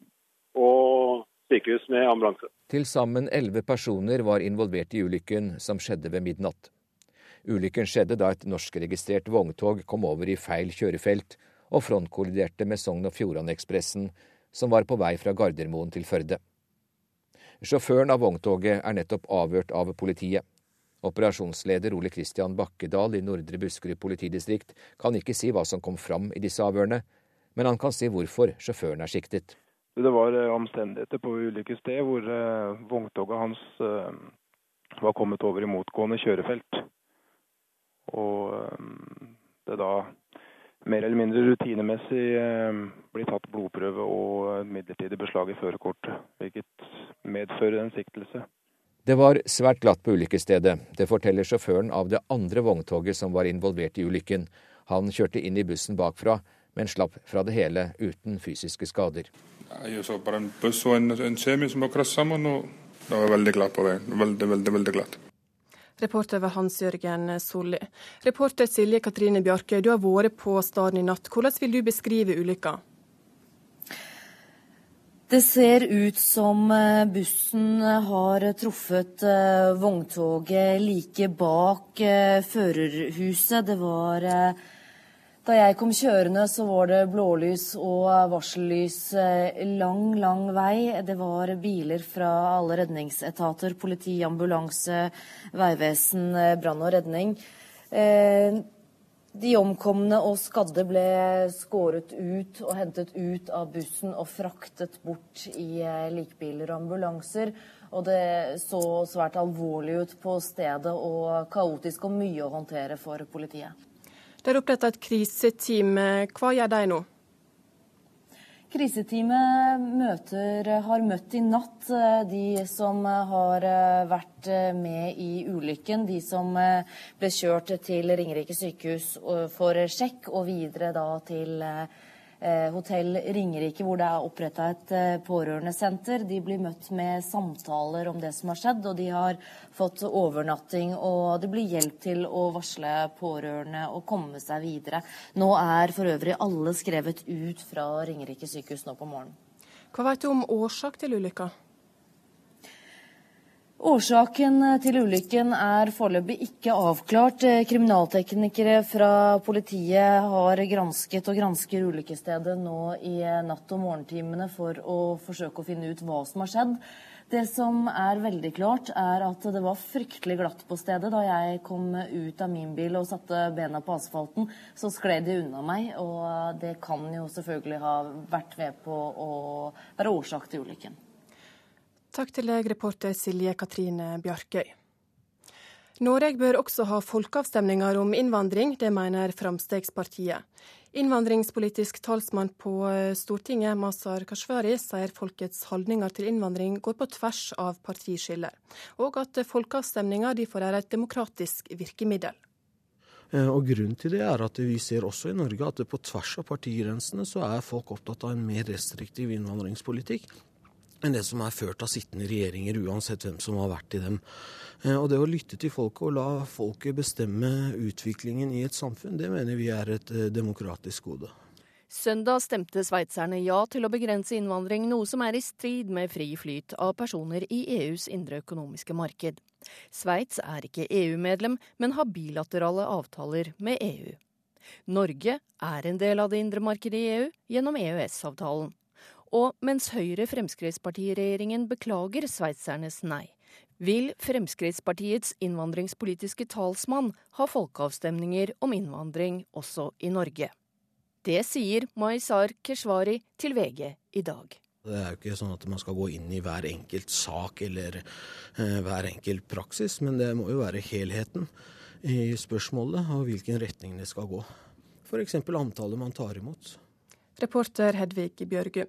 S2: og sykehus med ambulanse.
S52: Til sammen elleve personer var involvert i ulykken som skjedde ved midnatt. Ulykken skjedde da et norskregistrert vogntog kom over i feil kjørefelt og frontkolliderte med Sogn og Fjordane-ekspressen, som var på vei fra Gardermoen til Førde. Sjåføren av vogntoget er nettopp avhørt av politiet. Operasjonsleder Ole Kristian Bakkedal i Nordre Buskerud politidistrikt kan ikke si hva som kom fram i disse avhørene, men han kan si hvorfor sjåføren er siktet.
S4: Det var omstendigheter på ulykkessted hvor vogntoget hans var kommet over i motgående kjørefelt. Og det da mer eller mindre rutinemessig blir tatt blodprøve og midlertidig beslag i førerkortet, hvilket medfører en siktelse.
S52: Det var svært glatt på ulykkesstedet. Det forteller sjåføren av det andre vogntoget som var involvert i ulykken. Han kjørte inn i bussen bakfra, men slapp fra det hele uten fysiske skader.
S34: Jeg så bare en buss og en, en semi som var krasset sammen, og det var veldig glatt på veien. Veldig, veldig, veldig glatt.
S33: Reporter var Hans-Jørgen Solli. Reporter Silje Katrine Bjarkøy, du har vært på stedet i natt. Hvordan vil du beskrive ulykka?
S35: Det ser ut som bussen har truffet vogntoget like bak førerhuset. Det var Da jeg kom kjørende, så var det blålys og varsellys lang, lang vei. Det var biler fra alle redningsetater, politi, ambulanse, veivesen, brann og redning. De omkomne og skadde ble skåret ut og hentet ut av bussen og fraktet bort i likbiler og ambulanser. Og det så svært alvorlig ut på stedet og kaotisk og mye å håndtere for politiet.
S33: Det er oppretta et kriseteam. Hva gjør de nå?
S35: Kriseteamet møter, har møtt i natt de som har vært med i ulykken. De som ble kjørt til Ringerike sykehus for sjekk, og videre da til Hotell Ringerike, hvor det er oppretta et pårørendesenter. De blir møtt med samtaler om det som har skjedd, og de har fått overnatting. Og det blir hjelp til å varsle pårørende og komme seg videre. Nå er for øvrig alle skrevet ut fra Ringerike sykehus nå på morgenen.
S33: Hva vet du om årsak til ulykka?
S35: Årsaken til ulykken er foreløpig ikke avklart. Kriminalteknikere fra politiet har gransket og gransker ulykkesstedet nå i natt- og morgentimene for å forsøke å finne ut hva som har skjedd. Det som er veldig klart, er at det var fryktelig glatt på stedet. Da jeg kom ut av min bil og satte bena på asfalten, så skled de unna meg. Og det kan jo selvfølgelig ha vært med på å være årsak til ulykken.
S33: Takk til deg, reporter Silje Katrine Bjarkøy. Norge bør også ha folkeavstemninger om innvandring, det mener Fremskrittspartiet. Innvandringspolitisk talsmann på eh, Stortinget, Masar Kashvari, sier folkets holdninger til innvandring går på tvers av partiskiller, og at folkeavstemninger derfor er et demokratisk virkemiddel.
S8: Eh, og Grunnen til det er at vi ser også i Norge at på tvers av partigrensene så er folk opptatt av en mer restriktiv innvandringspolitikk enn det som er ført av sittende regjeringer, uansett hvem som har vært i dem. Eh, og det å lytte til folket og la folket bestemme utviklingen i et samfunn, det mener vi er et eh, demokratisk gode.
S53: Søndag stemte sveitserne ja til å begrense innvandring, noe som er i strid med fri flyt av personer i EUs indre økonomiske marked. Sveits er ikke EU-medlem, men har bilaterale avtaler med EU. Norge er en del av det indre markedet i EU gjennom EØS-avtalen. Og mens Høyre-Fremskrittspartiregjeringen beklager sveitsernes nei, vil Fremskrittspartiets innvandringspolitiske talsmann ha folkeavstemninger om innvandring også i Norge. Det sier Maizar Keshvari til VG i dag.
S8: Det er jo ikke sånn at man skal gå inn i hver enkelt sak eller eh, hver enkelt praksis, men det må jo være helheten i spørsmålet og hvilken retning det skal gå. F.eks. antallet man tar imot.
S33: Reporter Hedvig Bjørgum.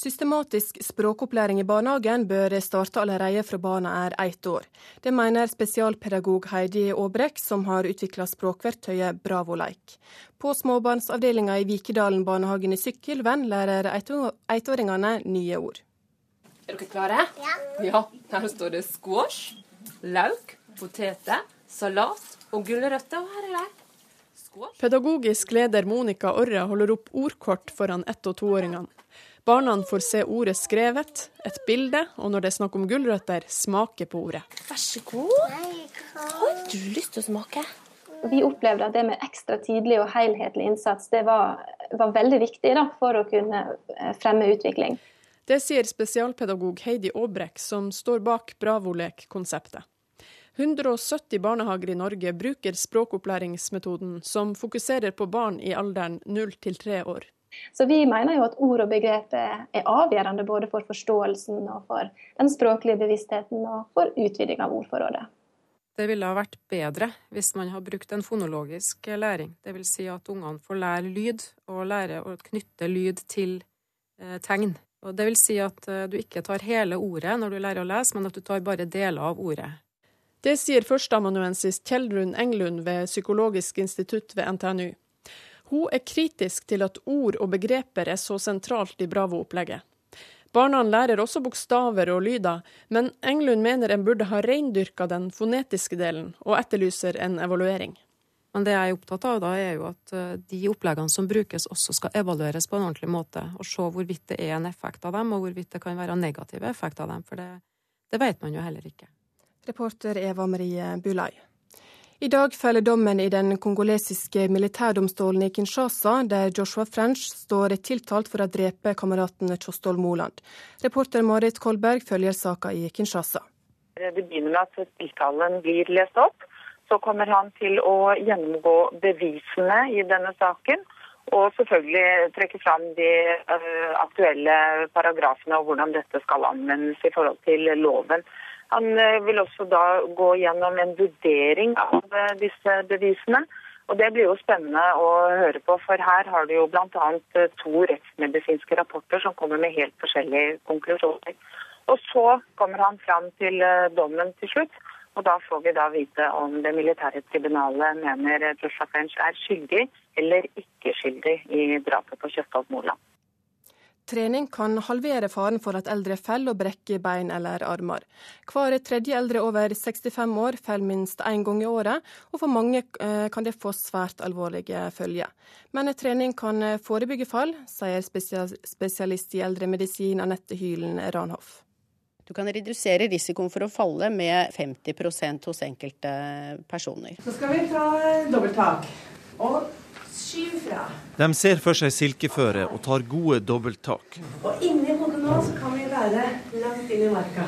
S33: Systematisk språkopplæring i barnehagen bør starte allerede fra barna er ett år. Det mener spesialpedagog Heidi Aabrek, som har utvikla språkverktøyet Bravoleik. På småbarnsavdelinga i Vikedalen barnehagen i Sykkylven lærer ettåringene nye ord.
S54: Er dere klare? Ja. ja. Her står det squash, lauk, poteter, salat og gulrøtter. Og her er det
S33: Pedagogisk leder Monica Orre holder opp ordkort foran ett- og toåringene. Barna får se ordet skrevet, et bilde, og når det er snakk om gulrøtter, smake på ordet.
S54: Vær så god. Har du lyst til å smake?
S55: Vi opplevde at det med ekstra tidlig og helhetlig innsats det var, var veldig viktig da, for å kunne eh, fremme utvikling.
S33: Det sier spesialpedagog Heidi Aabrek, som står bak Bravolek-konseptet. 170 barnehager i Norge bruker språkopplæringsmetoden, som fokuserer på barn i alderen 0 til 3 år.
S55: Så vi mener jo at ord og begreper er avgjørende både for forståelsen og for den språklige bevisstheten og for utviding av ordforrådet.
S39: Det ville ha vært bedre hvis man har brukt en fonologisk læring. Dvs. Si at ungene får lære lyd, og lære å knytte lyd til eh, tegn. Og det vil si at eh, du ikke tar hele ordet når du lærer å lese, men at du tar bare deler av ordet.
S33: Det sier førsteamanuensis Kjeldrun Englund ved Psykologisk institutt ved NTNU. Hun er kritisk til at ord og begreper er så sentralt i Bravo-opplegget. Barna lærer også bokstaver og lyder, men Englund mener en burde ha reindyrka den fonetiske delen, og etterlyser en evaluering.
S39: Men det jeg er opptatt av da, er jo at eh, de oppleggene som brukes, også skal evalueres på en ordentlig måte. Og se hvorvidt det er en effekt av dem, og hvorvidt det kan være negative effekt av dem. For det, det vet man jo heller ikke.
S33: Reporter Eva Marie Bulai. I dag faller dommen i den kongolesiske militærdomstolen i Kinshasa, der Joshua French står tiltalt for å drepe kameraten Kjostol Moland. Reporter Marit Kolberg følger saka i Kinshasa.
S41: Det begynner med at tiltalen blir lest opp. Så kommer han til å gjennomgå bevisene i denne saken. Og selvfølgelig trekke fram de uh, aktuelle paragrafene og hvordan dette skal anvendes i forhold til loven. Han eh, vil også da gå gjennom en vurdering av eh, disse bevisene. Og Det blir jo spennende å høre på, for her har du jo bl.a. Eh, to rettsmedisinske rapporter som kommer med helt forskjellige konklusjoner. Og Så kommer han fram til dommen til slutt, og da får vi da vite om det militære tribunalet mener Joshua French er skyldig eller ikke skyldig i drapet på Kjøstholm Moland.
S33: Trening kan halvere faren for at eldre faller og brekker bein eller armer. Hver tredje eldre over 65 år faller minst én gang i året, og for mange eh, kan det få svært alvorlige følger. Men trening kan forebygge fall, sier spesialist i eldremedisin Anette Hylen Ranhoff.
S42: Du kan redusere risikoen for å falle med 50% hos enkelte personer.
S13: Så skal vi ta dobbelttak. Og Skyv fra.
S43: De ser for seg silkeføre og tar gode dobbelttak.
S13: Og inni hodet nå så kan vi være være langt inn i marka.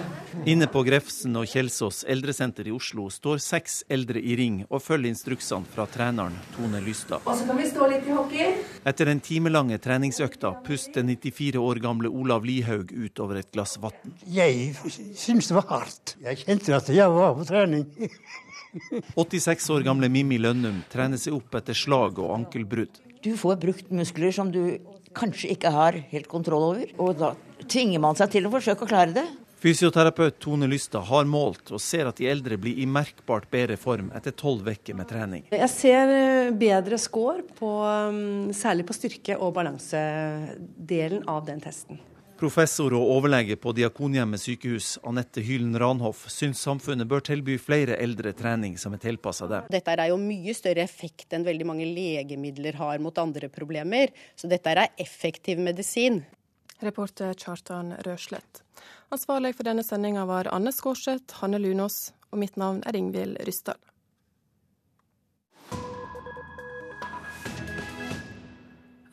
S43: Inne på Grefsen og Kjelsås eldresenter i Oslo står seks eldre i ring og følger instruksene fra treneren Tone Lystad.
S13: Og så kan vi stå litt i hockey.
S43: Etter den timelange treningsøkta puster 94 år gamle Olav Lihaug ut over et glass vann.
S56: Jeg syns det var hardt. Jeg kjente at jeg var på trening.
S43: 86 år gamle Mimmi Lønnum trener seg opp etter slag og ankelbrudd.
S57: Du får brukt muskler som du kanskje ikke har helt kontroll over, og da tvinger man seg til å forsøke å klare det.
S43: Fysioterapeut Tone Lystad har målt og ser at de eldre blir i merkbart bedre form etter tolv uker med trening.
S26: Jeg ser eh, bedre score, på, mm, særlig på styrke- og balansedelen av den testen.
S43: Professor og overlege på Diakonhjemmet sykehus, Anette Hylen Ranhoff, syns samfunnet bør tilby flere eldre trening som er tilpassa dem.
S42: Dette er jo mye større effekt enn veldig mange legemidler har mot andre problemer. Så dette er effektiv medisin.
S33: Reporter Kjartan Røslett. Ansvarlig for denne sendinga var Anne Skårseth, Hanne Lunås, og mitt navn er Ingvild Ryssdal.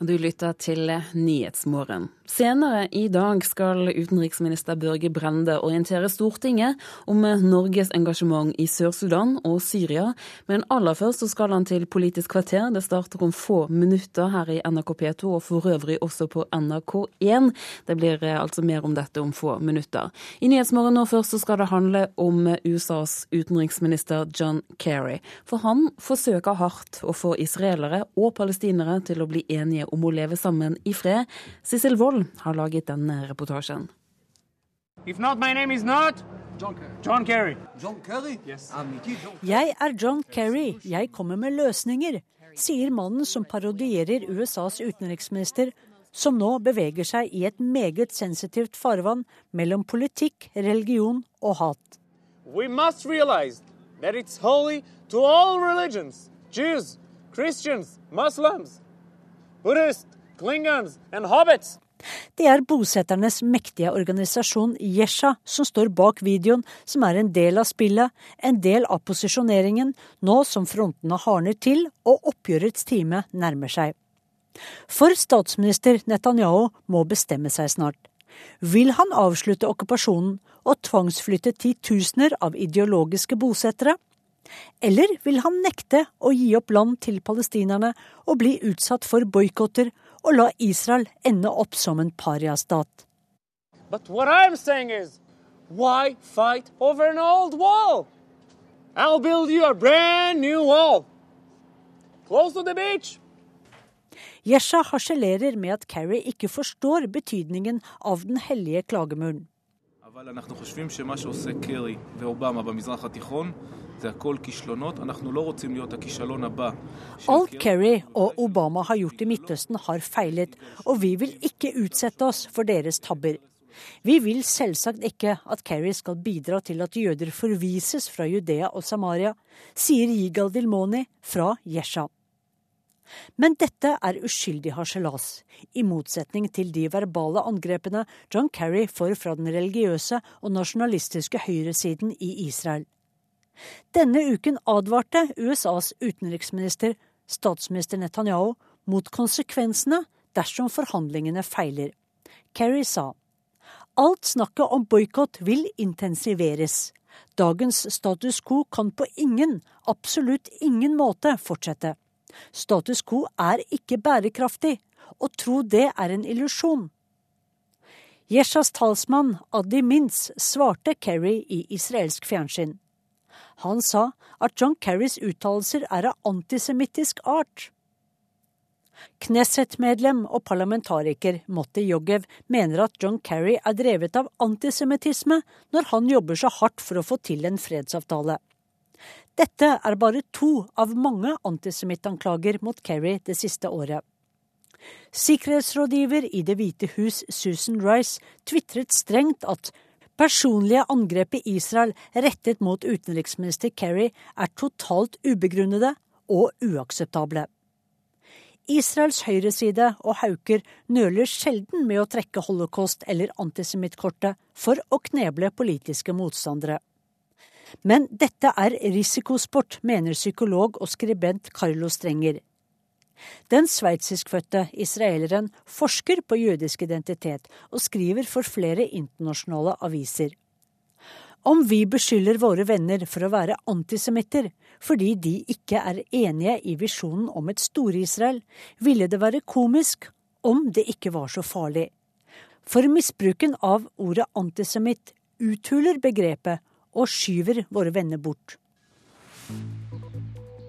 S1: Du lytter til Nyhetsmorgen. Senere i dag skal utenriksminister Børge Brende orientere Stortinget om Norges engasjement i Sør-Sudan og Syria, men aller først så skal han til Politisk kvarter. Det starter om få minutter her i NRK P2 og for øvrig også på NRK1. Det blir eh, altså mer om dette om få minutter. I Nyhetsmorgen nå først så skal det handle om USAs utenriksminister John Kerry. For han forsøker hardt å få israelere og palestinere til å bli enige om å leve sammen i fred. Sissel Wold har laget denne reportasjen.
S58: John Kerry. John Kerry? Yes. Jeg er John Kerry. Jeg kommer med løsninger, sier mannen som parodierer USAs utenriksminister, som nå beveger seg i et meget sensitivt farvann mellom politikk, religion og hat.
S59: We must realize that it's holy to all religions, Jews, Christians, Muslims, Buddhists, Klingons and hobbits.
S58: Det er bosetternes mektige organisasjon Yesha som står bak videoen, som er en del av spillet, en del av posisjoneringen, nå som frontene hardner til og oppgjørets time nærmer seg. For statsminister Netanyahu må bestemme seg snart. Vil han avslutte okkupasjonen og tvangsflytte titusener av ideologiske bosettere? Eller vil han nekte å gi opp land til palestinerne og bli utsatt for boikotter og la Israel ende opp som en pariastat.
S59: But what I'm saying is, why fight over an old wall? I'll build you a brand new wall. Close to the beach.
S58: Yesha harselerer med at Kerry ikke forstår betydningen av den hellige klagemuren.
S60: אבל אנחנו חושבים שמה שעושה קרי ואובמה במזרח התיכון
S58: Alt Kerry og Obama har gjort i Midtøsten har feilet, og vi vil ikke utsette oss for deres tabber. Vi vil selvsagt ikke at Kerry skal bidra til at jøder forvises fra Judea og Samaria, sier Yigal Dilmoni fra Jesha. Men dette er uskyldig harselas, i motsetning til de verbale angrepene John Kerry får fra den religiøse og nasjonalistiske høyresiden i Israel. Denne uken advarte USAs utenriksminister, statsminister Netanyahu, mot konsekvensene dersom forhandlingene feiler. Kerry sa alt snakket om boikott vil intensiveres. Dagens status quo kan på ingen, absolutt ingen måte fortsette. Status quo er ikke bærekraftig. Å tro det er en illusjon. Jeshas talsmann Adi Mintz svarte Kerry i israelsk fjernsyn. Han sa at John Kerrys uttalelser er av antisemittisk art. Knesset-medlem og parlamentariker Motti Yogev mener at John Kerry er drevet av antisemittisme når han jobber så hardt for å få til en fredsavtale. Dette er bare to av mange antisemittanklager mot Kerry det siste året. Sikkerhetsrådgiver i Det hvite hus Susan Rice tvitret strengt at Personlige angrep i Israel rettet mot utenriksminister Kerry er totalt ubegrunnede og uakseptable. Israels høyreside og hauker nøler sjelden med å trekke holocaust- eller antisemittkortet for å kneble politiske motstandere. Men dette er risikosport, mener psykolog og skribent Carlo Strenger. Den sveitsiskfødte israeleren forsker på jødisk identitet og skriver for flere internasjonale aviser. Om vi beskylder våre venner for å være antisemitter fordi de ikke er enige i visjonen om et Store-Israel, ville det være komisk om det ikke var så farlig. For misbruken av ordet antisemitt uthuler begrepet og skyver våre venner bort.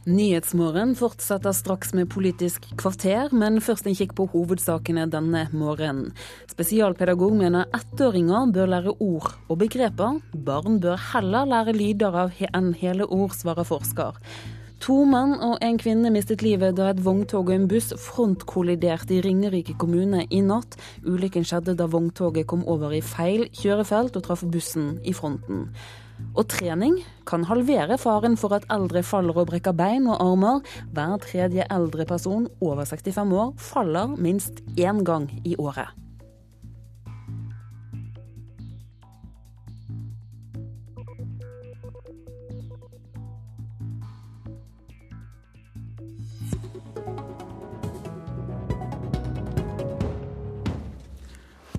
S1: Nyhetsmorgen fortsetter straks med Politisk kvarter, men først en kikk på hovedsakene denne morgenen. Spesialpedagog mener ettåringer bør lære ord og begreper. Barn bør heller lære lyder av enn hele ord, svarer forsker. To menn og en kvinne mistet livet da et vogntog og en buss frontkolliderte i Ringerike kommune i natt. Ulykken skjedde da vogntoget kom over i feil kjørefelt og traff bussen i fronten. Og trening kan halvere faren for at eldre faller og brekker bein og armer. Hver tredje eldre person over 65 år faller minst én gang i året.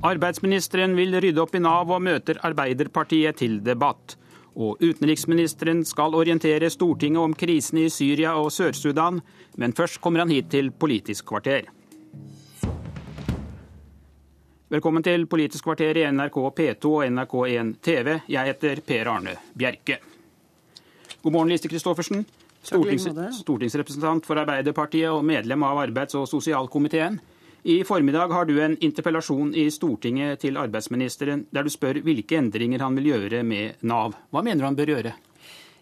S55: Arbeidsministeren vil rydde opp i Nav og møter Arbeiderpartiet til debatt. Og utenriksministeren skal orientere Stortinget om krisene i Syria og Sør-Sudan, men først kommer han hit til Politisk kvarter. Velkommen til Politisk kvarter i NRK P2 og NRK1 TV. Jeg heter Per Arne Bjerke. God morgen, Lise Christoffersen. Stortings, stortingsrepresentant for Arbeiderpartiet og medlem av arbeids- og sosialkomiteen. I formiddag har du en interpellasjon i Stortinget til arbeidsministeren der du spør hvilke endringer han vil gjøre med Nav. Hva mener du han bør gjøre?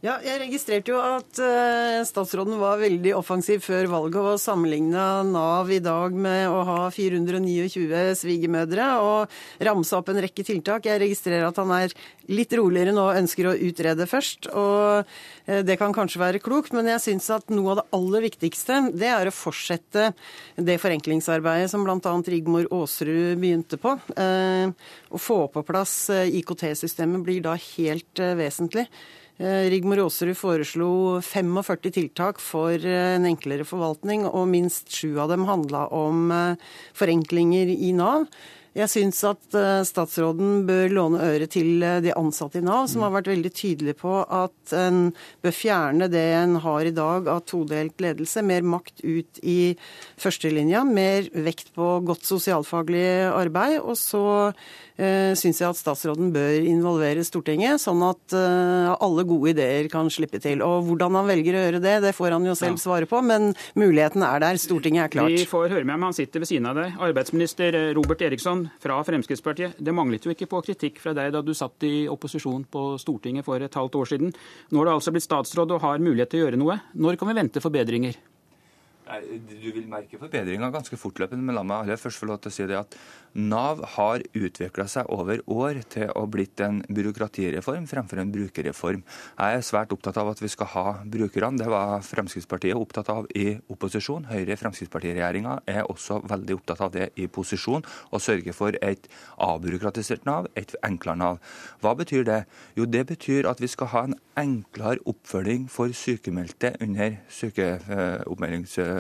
S61: Ja, jeg registrerte jo at uh, statsråden var veldig offensiv før valget og sammenligna Nav i dag med å ha 429 svigermødre og ramse opp en rekke tiltak. Jeg registrerer at han er litt roligere nå og ønsker å utrede først. og uh, Det kan kanskje være klokt, men jeg syns at noe av det aller viktigste det er å fortsette det forenklingsarbeidet som bl.a. Rigmor Aasrud begynte på. Uh, å få på plass IKT-systemet blir da helt vesentlig. Eh, Rigmor Aasrud foreslo 45 tiltak for eh, en enklere forvaltning, og minst sju av dem handla om eh, forenklinger i Nav. Jeg syns at statsråden bør låne øre til de ansatte i Nav, som har vært veldig tydelige på at en bør fjerne det en har i dag av todelt ledelse. Mer makt ut i førstelinja, mer vekt på godt sosialfaglig arbeid. Og så syns jeg at statsråden bør involvere Stortinget, sånn at eh, alle gode ideer kan slippe til. Og Hvordan han velger å gjøre det, det får han jo selv svare på, men muligheten er der. Stortinget er klart.
S55: Vi får høre med ham, han sitter ved siden av deg. Arbeidsminister Robert Eriksson fra Fremskrittspartiet. Det manglet jo ikke på kritikk fra deg da du satt i opposisjon på Stortinget for et halvt år siden. Nå har du altså blitt statsråd og har mulighet til å gjøre noe. Når kan vi vente forbedringer?
S59: Du vil merke forbedringer ganske fortløpende, men la meg aller først få lov til å si det at Nav har utvikla seg over år til å blitt en byråkratireform fremfor en brukerreform. Jeg er svært opptatt av at vi skal ha brukerne. Det var Fremskrittspartiet opptatt av i opposisjon. Høyre-Fremskrittsparti-regjeringa er også veldig opptatt av det i posisjon, å sørge for et avbyråkratisert Nav, et enklere Nav. Hva betyr det? Jo, det betyr at vi skal ha en enklere oppfølging for sykemeldte under sykeoppmeldingssystemet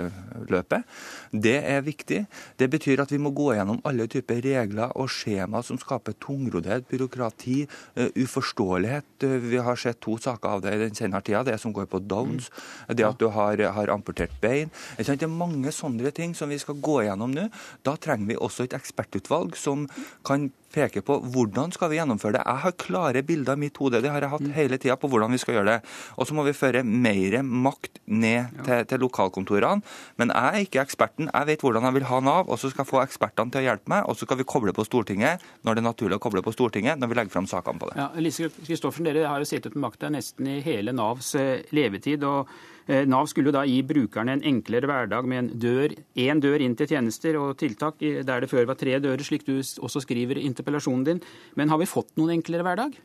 S59: løpet. Det er viktig. Det betyr at vi må gå gjennom alle typer regler og skjema som skaper tungroddhet, byråkrati, uh, uforståelighet. Uh, vi har sett to saker av det i den senere tida. Det som går på Downs, mm. det at du har, har amputert bein. Det er mange sånne ting som vi skal gå gjennom nå. Da trenger vi også et ekspertutvalg som kan peker på hvordan skal vi gjennomføre det. Jeg har klare bilder i mitt hode det har jeg hatt mm. hele tida på hvordan vi skal gjøre det. Og så må vi føre mer makt ned til, til, lokalkontorene. Men jeg er ikke eksperten. Jeg vet hvordan jeg vil ha Nav, og så skal jeg få ekspertene til å hjelpe meg. Og så skal vi koble på Stortinget når det er naturlig å koble på Stortinget, når vi legger fram sakene på det.
S55: Ja, Lise Kristoffersen, dere har jo sittet med makta nesten i hele Navs eh, levetid. og Nav skulle da gi brukerne en enklere hverdag med en dør, én dør inn til tjenester og tiltak, der det før var tre dører, slik du også skriver i interpellasjonen din. Men har vi fått noen enklere hverdag?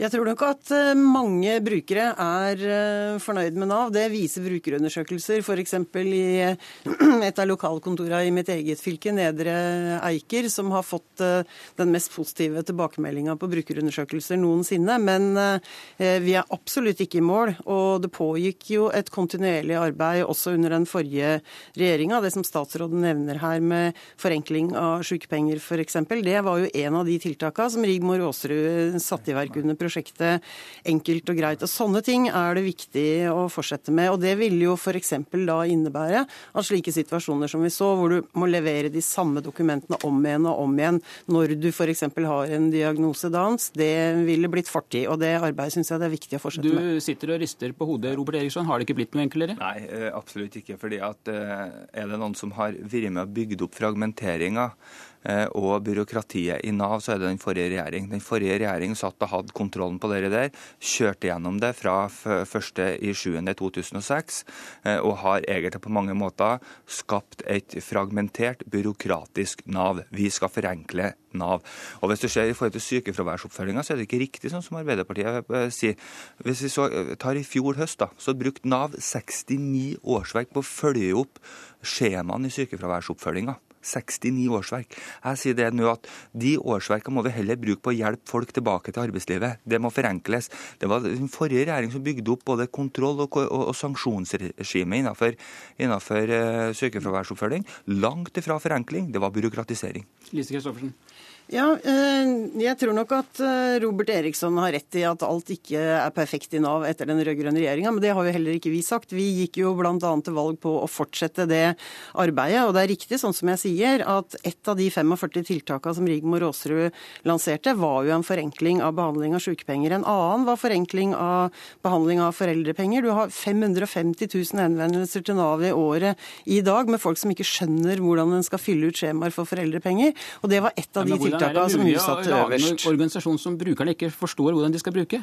S61: Jeg tror nok at eh, mange brukere er eh, fornøyd med Nav. Det viser brukerundersøkelser. F.eks. i eh, et av lokalkontorene i mitt eget fylke, Nedre Eiker, som har fått den mest positive tilbakemeldinga på brukerundersøkelser noensinne. Men vi er absolutt ikke i mål. Og det pågikk jo et kontinuerlig arbeid også under den forrige regjeringa. Det som statsråden nevner her med forenkling av sykepenger f.eks., det var jo en av de tiltakene som Rigmor Aasrud satte i verk under prosjektet prosjektet enkelt og greit. Og Sånne ting er det viktig å fortsette med. og Det ville jo f.eks. da innebære at slike situasjoner som vi så, hvor du må levere de samme dokumentene om igjen og om igjen når du f.eks. har en diagnose dans, det ville blitt fortid. Og det arbeidet syns jeg det er viktig å fortsette
S55: du
S61: med.
S55: Du sitter og rister på hodet, Robert Eriksson. Har det ikke blitt noe enklere?
S59: Nei, eh, absolutt ikke. fordi at eh, er det noen som har vært med og bygd opp fragmenteringa og byråkratiet i Nav, så er det den forrige regjering. Den forrige regjering satt og hadde kontrollen på det der, kjørte gjennom det fra 1.7.2006, eh, og har egentlig på mange måter skapt et fragmentert, byråkratisk Nav. Vi skal forenkle Nav. Og Hvis du ser i forhold til sykefraværsoppfølginga, så er det ikke riktig sånn som Arbeiderpartiet eh, sier. Hvis vi så tar i fjor høst, da, så brukte Nav 69 årsverk på å følge opp skjemaene i sykefraværsoppfølginga. 69 årsverk. Jeg sier det nå at De årsverkene må vi heller bruke på å hjelpe folk tilbake til arbeidslivet. Det må forenkles. Det var den forrige regjering som bygde opp både kontroll- og, og, og sanksjonsregime innenfor, innenfor uh, sykefraværsoppfølging. Langt ifra forenkling, det var byråkratisering.
S55: Lise Kristoffersen.
S61: Ja, eh, jeg tror nok at eh, Robert Eriksson har rett i at alt ikke er perfekt i Nav etter den rød-grønne regjeringa, men det har jo heller ikke vi sagt. Vi gikk jo bl.a. til valg på å fortsette det arbeidet. Og det er riktig, sånn som jeg sier, at et av de 45 tiltakene som Rigmor Aasrud lanserte, var jo en forenkling av behandling av sykepenger. En annen var forenkling av behandling av foreldrepenger. Du har 550 000 henvendelser til Nav i året i dag med folk som ikke skjønner hvordan en skal fylle ut skjemaer for foreldrepenger. Og det var et av de tiltakene tiltakene som satte øverst.
S55: En organisasjon som brukerne ikke forstår hvordan de skal bruke?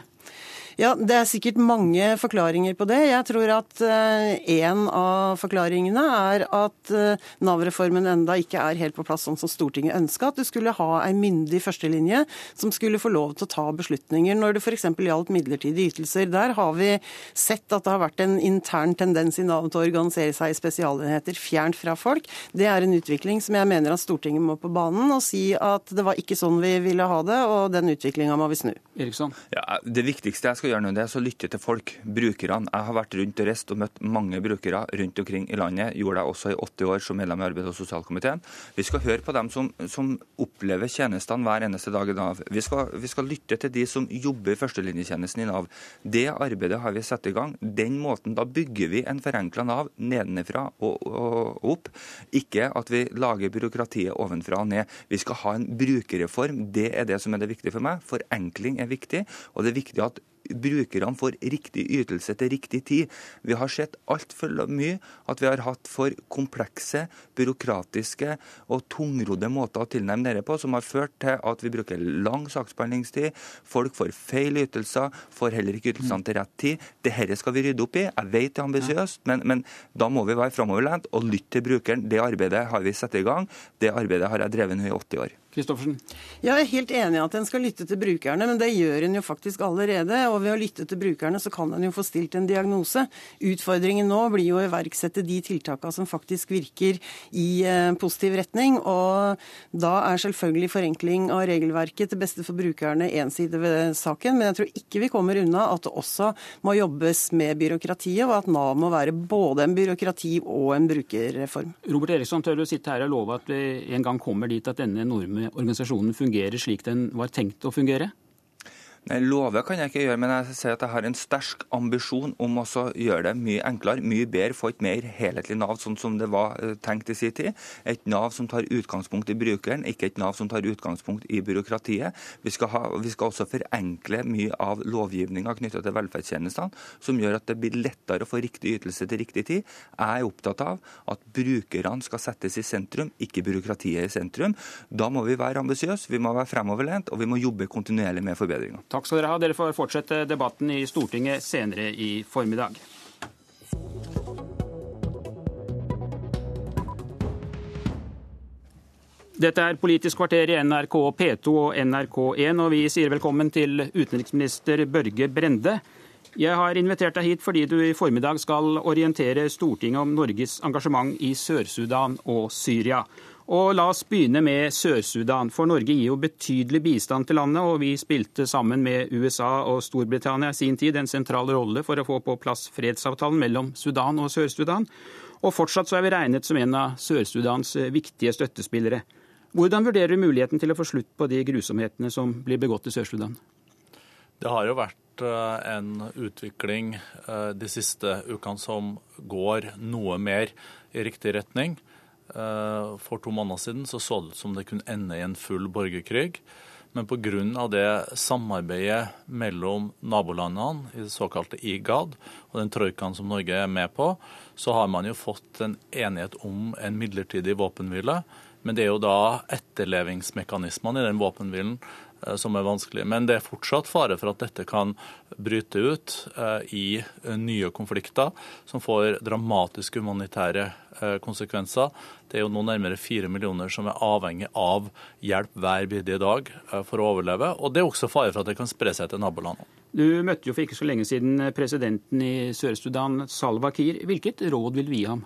S61: Ja, Det er sikkert mange forklaringer på det. Jeg tror at uh, en av forklaringene er at uh, Nav-reformen enda ikke er helt på plass sånn som Stortinget ønska. At du skulle ha en myndig førstelinje som skulle få lov til å ta beslutninger når det f.eks. gjaldt midlertidige ytelser. Der har vi sett at det har vært en intern tendens i Nav til å organisere seg i spesialenheter fjernt fra folk. Det er en utvikling som jeg mener at Stortinget må på banen og si at det var ikke sånn vi ville ha det, og den utviklinga må vi snu.
S55: Eriksson?
S59: Ja, det viktigste jeg skal gjøre nå, det er å lytte til folk, brukerne. Jeg har vært rundt og reist og møtt mange brukere rundt omkring i landet. Gjorde jeg også i 80 år som medlem i arbeids- og sosialkomiteen. Vi skal høre på dem som, som opplever tjenestene hver eneste dag i Nav. Vi skal, vi skal lytte til de som jobber i førstelinjetjenesten i Nav. Det arbeidet har vi satt i gang. Den måten, Da bygger vi en forenkla Nav nedenfra og, og opp. Ikke at vi lager byråkratiet ovenfra og ned. Vi skal ha en brukerreform. Det er det som er det viktige for meg. Forenkling er viktig, og det er viktig at brukerne får riktig ytelse til riktig tid. Vi har sett altfor mye at vi har hatt for komplekse, byråkratiske og tungrodde måter å tilnærme dette på, som har ført til at vi bruker lang saksbehandlingstid. Folk får feil ytelser, får heller ikke ytelsene til rett tid. Dette skal vi rydde opp i. Jeg vet det er ambisiøst, men, men, da må vi være framoverlent og lytte til brukeren. Det arbeidet har vi satt i gang. Det arbeidet har jeg drevet nå i 80 år.
S55: Kristoffersen?
S61: Jeg er helt enig i at en skal lytte til brukerne, men det gjør en jo faktisk allerede. Og ved å lytte til brukerne så kan en jo få stilt en diagnose. Utfordringen nå blir jo å iverksette de tiltakene som faktisk virker i eh, positiv retning. Og da er selvfølgelig forenkling av regelverket til beste for brukerne én side ved saken. Men jeg tror ikke vi kommer unna at det også må jobbes med byråkratiet, og at Nav må være både en byråkrati og en brukerreform.
S55: Robert Eriksson, tør du sitte her og love at vi en gang kommer dit at denne enorme organisasjonen fungerer slik den var tenkt å fungere?
S59: Love kan jeg ikke gjøre, men jeg sier at jeg har en sterk ambisjon om å gjøre det mye enklere, mye bedre, få et mer helhetlig Nav, sånn som det var eh, tenkt i sin tid. Et Nav som tar utgangspunkt i brukeren, ikke et Nav som tar utgangspunkt i byråkratiet. Vi skal, ha, vi skal også forenkle mye av lovgivninga knytta til velferdstjenestene, som gjør at det blir lettere å få riktig ytelse til riktig tid. Jeg er opptatt av at brukerne skal settes i sentrum, ikke byråkratiet i sentrum. Da må vi være ambisiøse, vi må være fremoverlent, og vi må jobbe kontinuerlig med forbedringer.
S55: Takk skal dere ha. Dere får fortsette debatten i Stortinget senere i formiddag. Dette er Politisk kvarter i NRK P2 og NRK1, og vi sier velkommen til utenriksminister Børge Brende. Jeg har invitert deg hit fordi du i formiddag skal orientere Stortinget om Norges engasjement i Sør-Sudan og Syria. Og La oss begynne med Sør-Sudan, for Norge gir jo betydelig bistand til landet, og vi spilte sammen med USA og Storbritannia i sin tid en sentral rolle for å få på plass fredsavtalen mellom Sudan og Sør-Sudan. Og fortsatt så er vi regnet som en av Sør-Sudans viktige støttespillere. Hvordan vurderer du muligheten til å få slutt på de grusomhetene som blir begått i Sør-Sudan?
S43: Det har jo vært eh, en utvikling eh, de siste ukene som går noe mer i riktig retning. Eh, for to måneder siden så, så det ut som det kunne ende i en full borgerkrig. Men pga. det samarbeidet mellom nabolandene i det såkalte IGAD og den troikaen som Norge er med på, så har man jo fått en enighet om en midlertidig våpenhvile men det er jo da etterlevingsmekanismene i den våpenhvilen som er vanskelig. Men det er fortsatt fare for at dette kan bryte ut eh, i eh, nye konflikter som får dramatiske humanitære konsekvenser. Det er jo nå nærmere fire millioner som er avhengig av hjelp hver bidige dag for å overleve. Og det er også fare for at det kan spre seg til nabolandene.
S55: Du møtte jo for ikke så lenge siden presidenten i Sør-Sudan, Salwa Kiir. Hvilket råd vil du gi ham?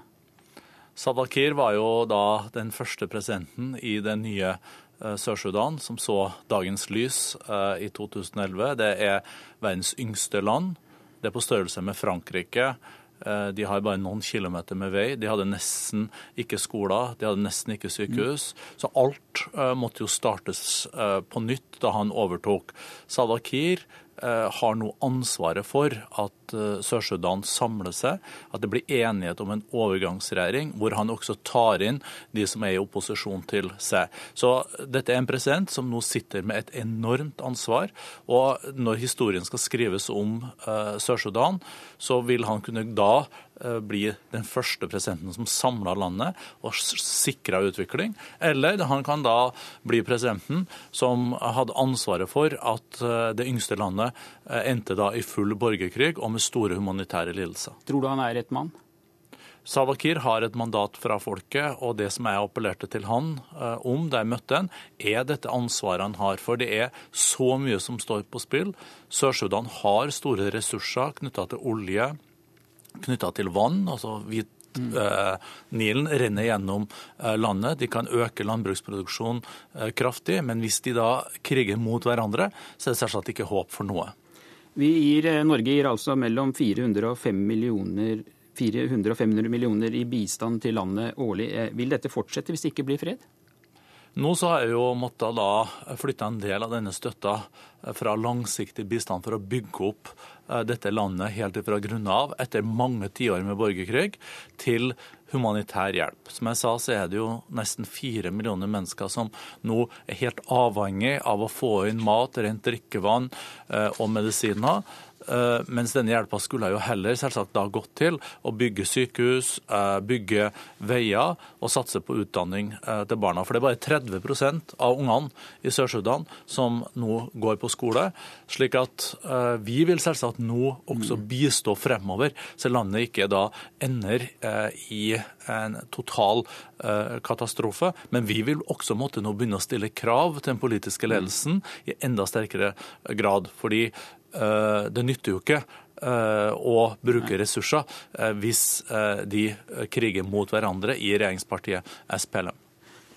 S43: Salwa Kiir var jo da den første presidenten i det nye eh, Sør-Sudan som så dagens lys eh, i 2011. Det er verdens yngste land. Det er på størrelse med Frankrike. Eh, de har bare noen kilometer med vei. De hadde nesten ikke skoler, de hadde nesten ikke sykehus. Så alt måtte jo startes på nytt da han overtok. Salwa Kiir har nå ansvaret for at Eh, Sør-Sudan samler seg, at det blir enighet om en overgangsregjering hvor han også tar inn de som er i opposisjon til seg. Så dette er en president som nå sitter med et enormt ansvar. Og når historien skal skrives om uh, Sør-Sudan, så vil han kunne da bli den første presidenten som samla landet og sikra utvikling. Eller han kan da bli presidenten som hadde ansvaret for at uh, det yngste landet endte da i full borgerkrig og med store humanitære lidelser.
S55: Tror du han er rett mann?
S43: Salwa Kiir har et mandat fra folket, og det som jeg appellerte til han eh, om da jeg møtte han, er dette ansvaret han har. For det er så mye som står på spill. Sør-Sudan har store ressurser knytta til olje, knytta til vann. altså hvit Mm. Uh, Nilen renner gjennom uh, landet. De kan øke landbruksproduksjonen uh, kraftig. Men hvis de da kriger mot hverandre, så er det selvsagt ikke håp for noe.
S55: Gir, eh, Norge gir altså mellom 400 og 500 millioner 400 og 500 millioner i bistand til landet årlig. Eh, vil dette fortsette hvis det ikke blir fred?
S43: Nå så har jeg jo måttet da flytte en del av denne støtta eh, fra langsiktig bistand for å bygge opp dette landet helt fra grunnen av, etter mange tiår med borgerkrig, til humanitær hjelp. Som jeg sa, så er det jo nesten fire millioner mennesker som nå er helt avhengig av å få inn mat, rent drikkevann eh, og medisiner. Eh, mens denne hjelpa skulle jo heller selvsagt da gått til å bygge sykehus, eh, bygge veier og satse på utdanning til barna. For det er bare 30% av ungene i Sør-Sudan som nå går på skole. Slik at vi vil selvsagt nå også bistå fremover, så landet ikke da ender i en total katastrofe. Men vi vil også måtte nå begynne å stille krav til den politiske ledelsen i enda sterkere grad. Fordi det nytter jo ikke uh, å bruke ressurser hvis de kriger mot hverandre i regjeringspartiet SPLM.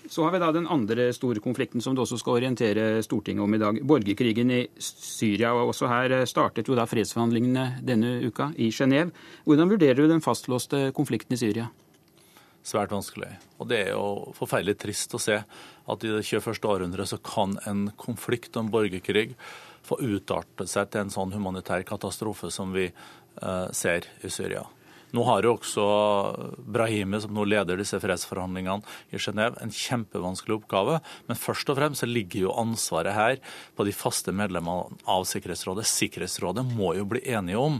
S55: Så har vi da den andre store konflikten som du også skal orientere Stortinget om i dag. Borgerkrigen i Syria. og Også her startet jo da fredsforhandlingene denne uka i Genéve. Hvordan vurderer du den fastlåste konflikten i Syria?
S43: svært vanskelig. Og det er jo forferdelig trist å se at i det 21. århundret så kan en konflikt om borgerkrig få utarte seg til en sånn humanitær katastrofe som vi uh, ser i Syria. Nå har jo også Brahimi, som nå leder disse fredsforhandlingene i Genéve, en kjempevanskelig oppgave. Men først og fremst så ligger jo ansvaret her på de faste medlemmene av Sikkerhetsrådet. Sikkerhetsrådet må jo bli enige om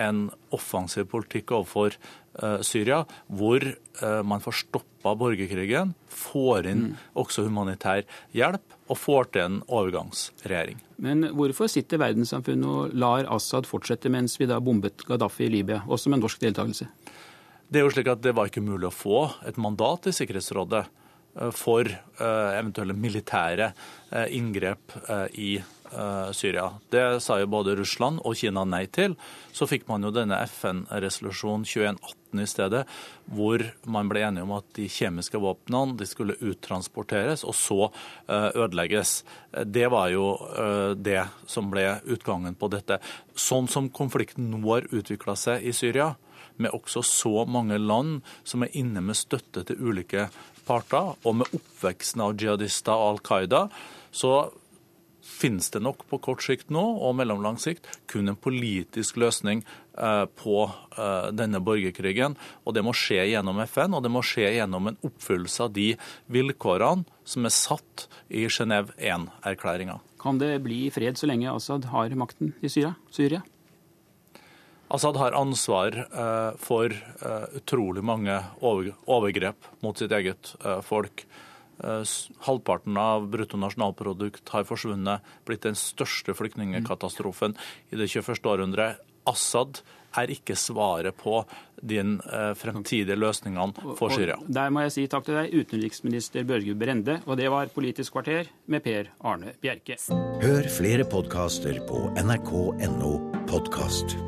S43: en offensiv politikk overfor uh, Syria, hvor uh, man får stoppa borgerkrigen, får inn mm. også humanitær hjelp og får til en overgangsregjering.
S55: Men hvorfor sitter verdenssamfunnet og lar Assad fortsette mens vi da bombet Gaddafi i Libya, også med norsk deltakelse?
S43: Det er jo slik at det var ikke mulig å få et mandat i Sikkerhetsrådet for eventuelle militære inngrep i Syria. Det sa jo både Russland og Kina nei til. Så fikk man jo denne FN-resolusjonen 2118 i stedet, hvor man ble enige om at de kjemiske våpnene de skulle uttransporteres og så ødelegges. Det var jo det som ble utgangen på dette. Sånn som konflikten nå har utvikla seg i Syria, med også så mange land som er inne med støtte til ulike parter, og med oppveksten av jihadister og Al Qaida, så finnes det nok på kort sikt nå og mellomlang sikt kun en politisk løsning eh, på eh, denne borgerkrigen. Og det må skje gjennom FN, og det må skje gjennom en oppfyllelse av de vilkårene som er satt i Genéve 1-erklæringa.
S55: Kan det bli fred så lenge Assad har makten i Syria? Syria?
S43: Assad har ansvar eh, for utrolig mange overgrep mot sitt eget folk. Halvparten av bruttonasjonalprodukt har forsvunnet, blitt den største flyktningkatastrofen i det 21. århundret. Assad er ikke svaret på de fremtidige løsningene for Syria.
S55: Og der må jeg si takk til deg, utenriksminister Børge Brende. Og det var Politisk kvarter med Per Arne Bjerke.
S62: Hør flere podkaster på nrk.no podkast.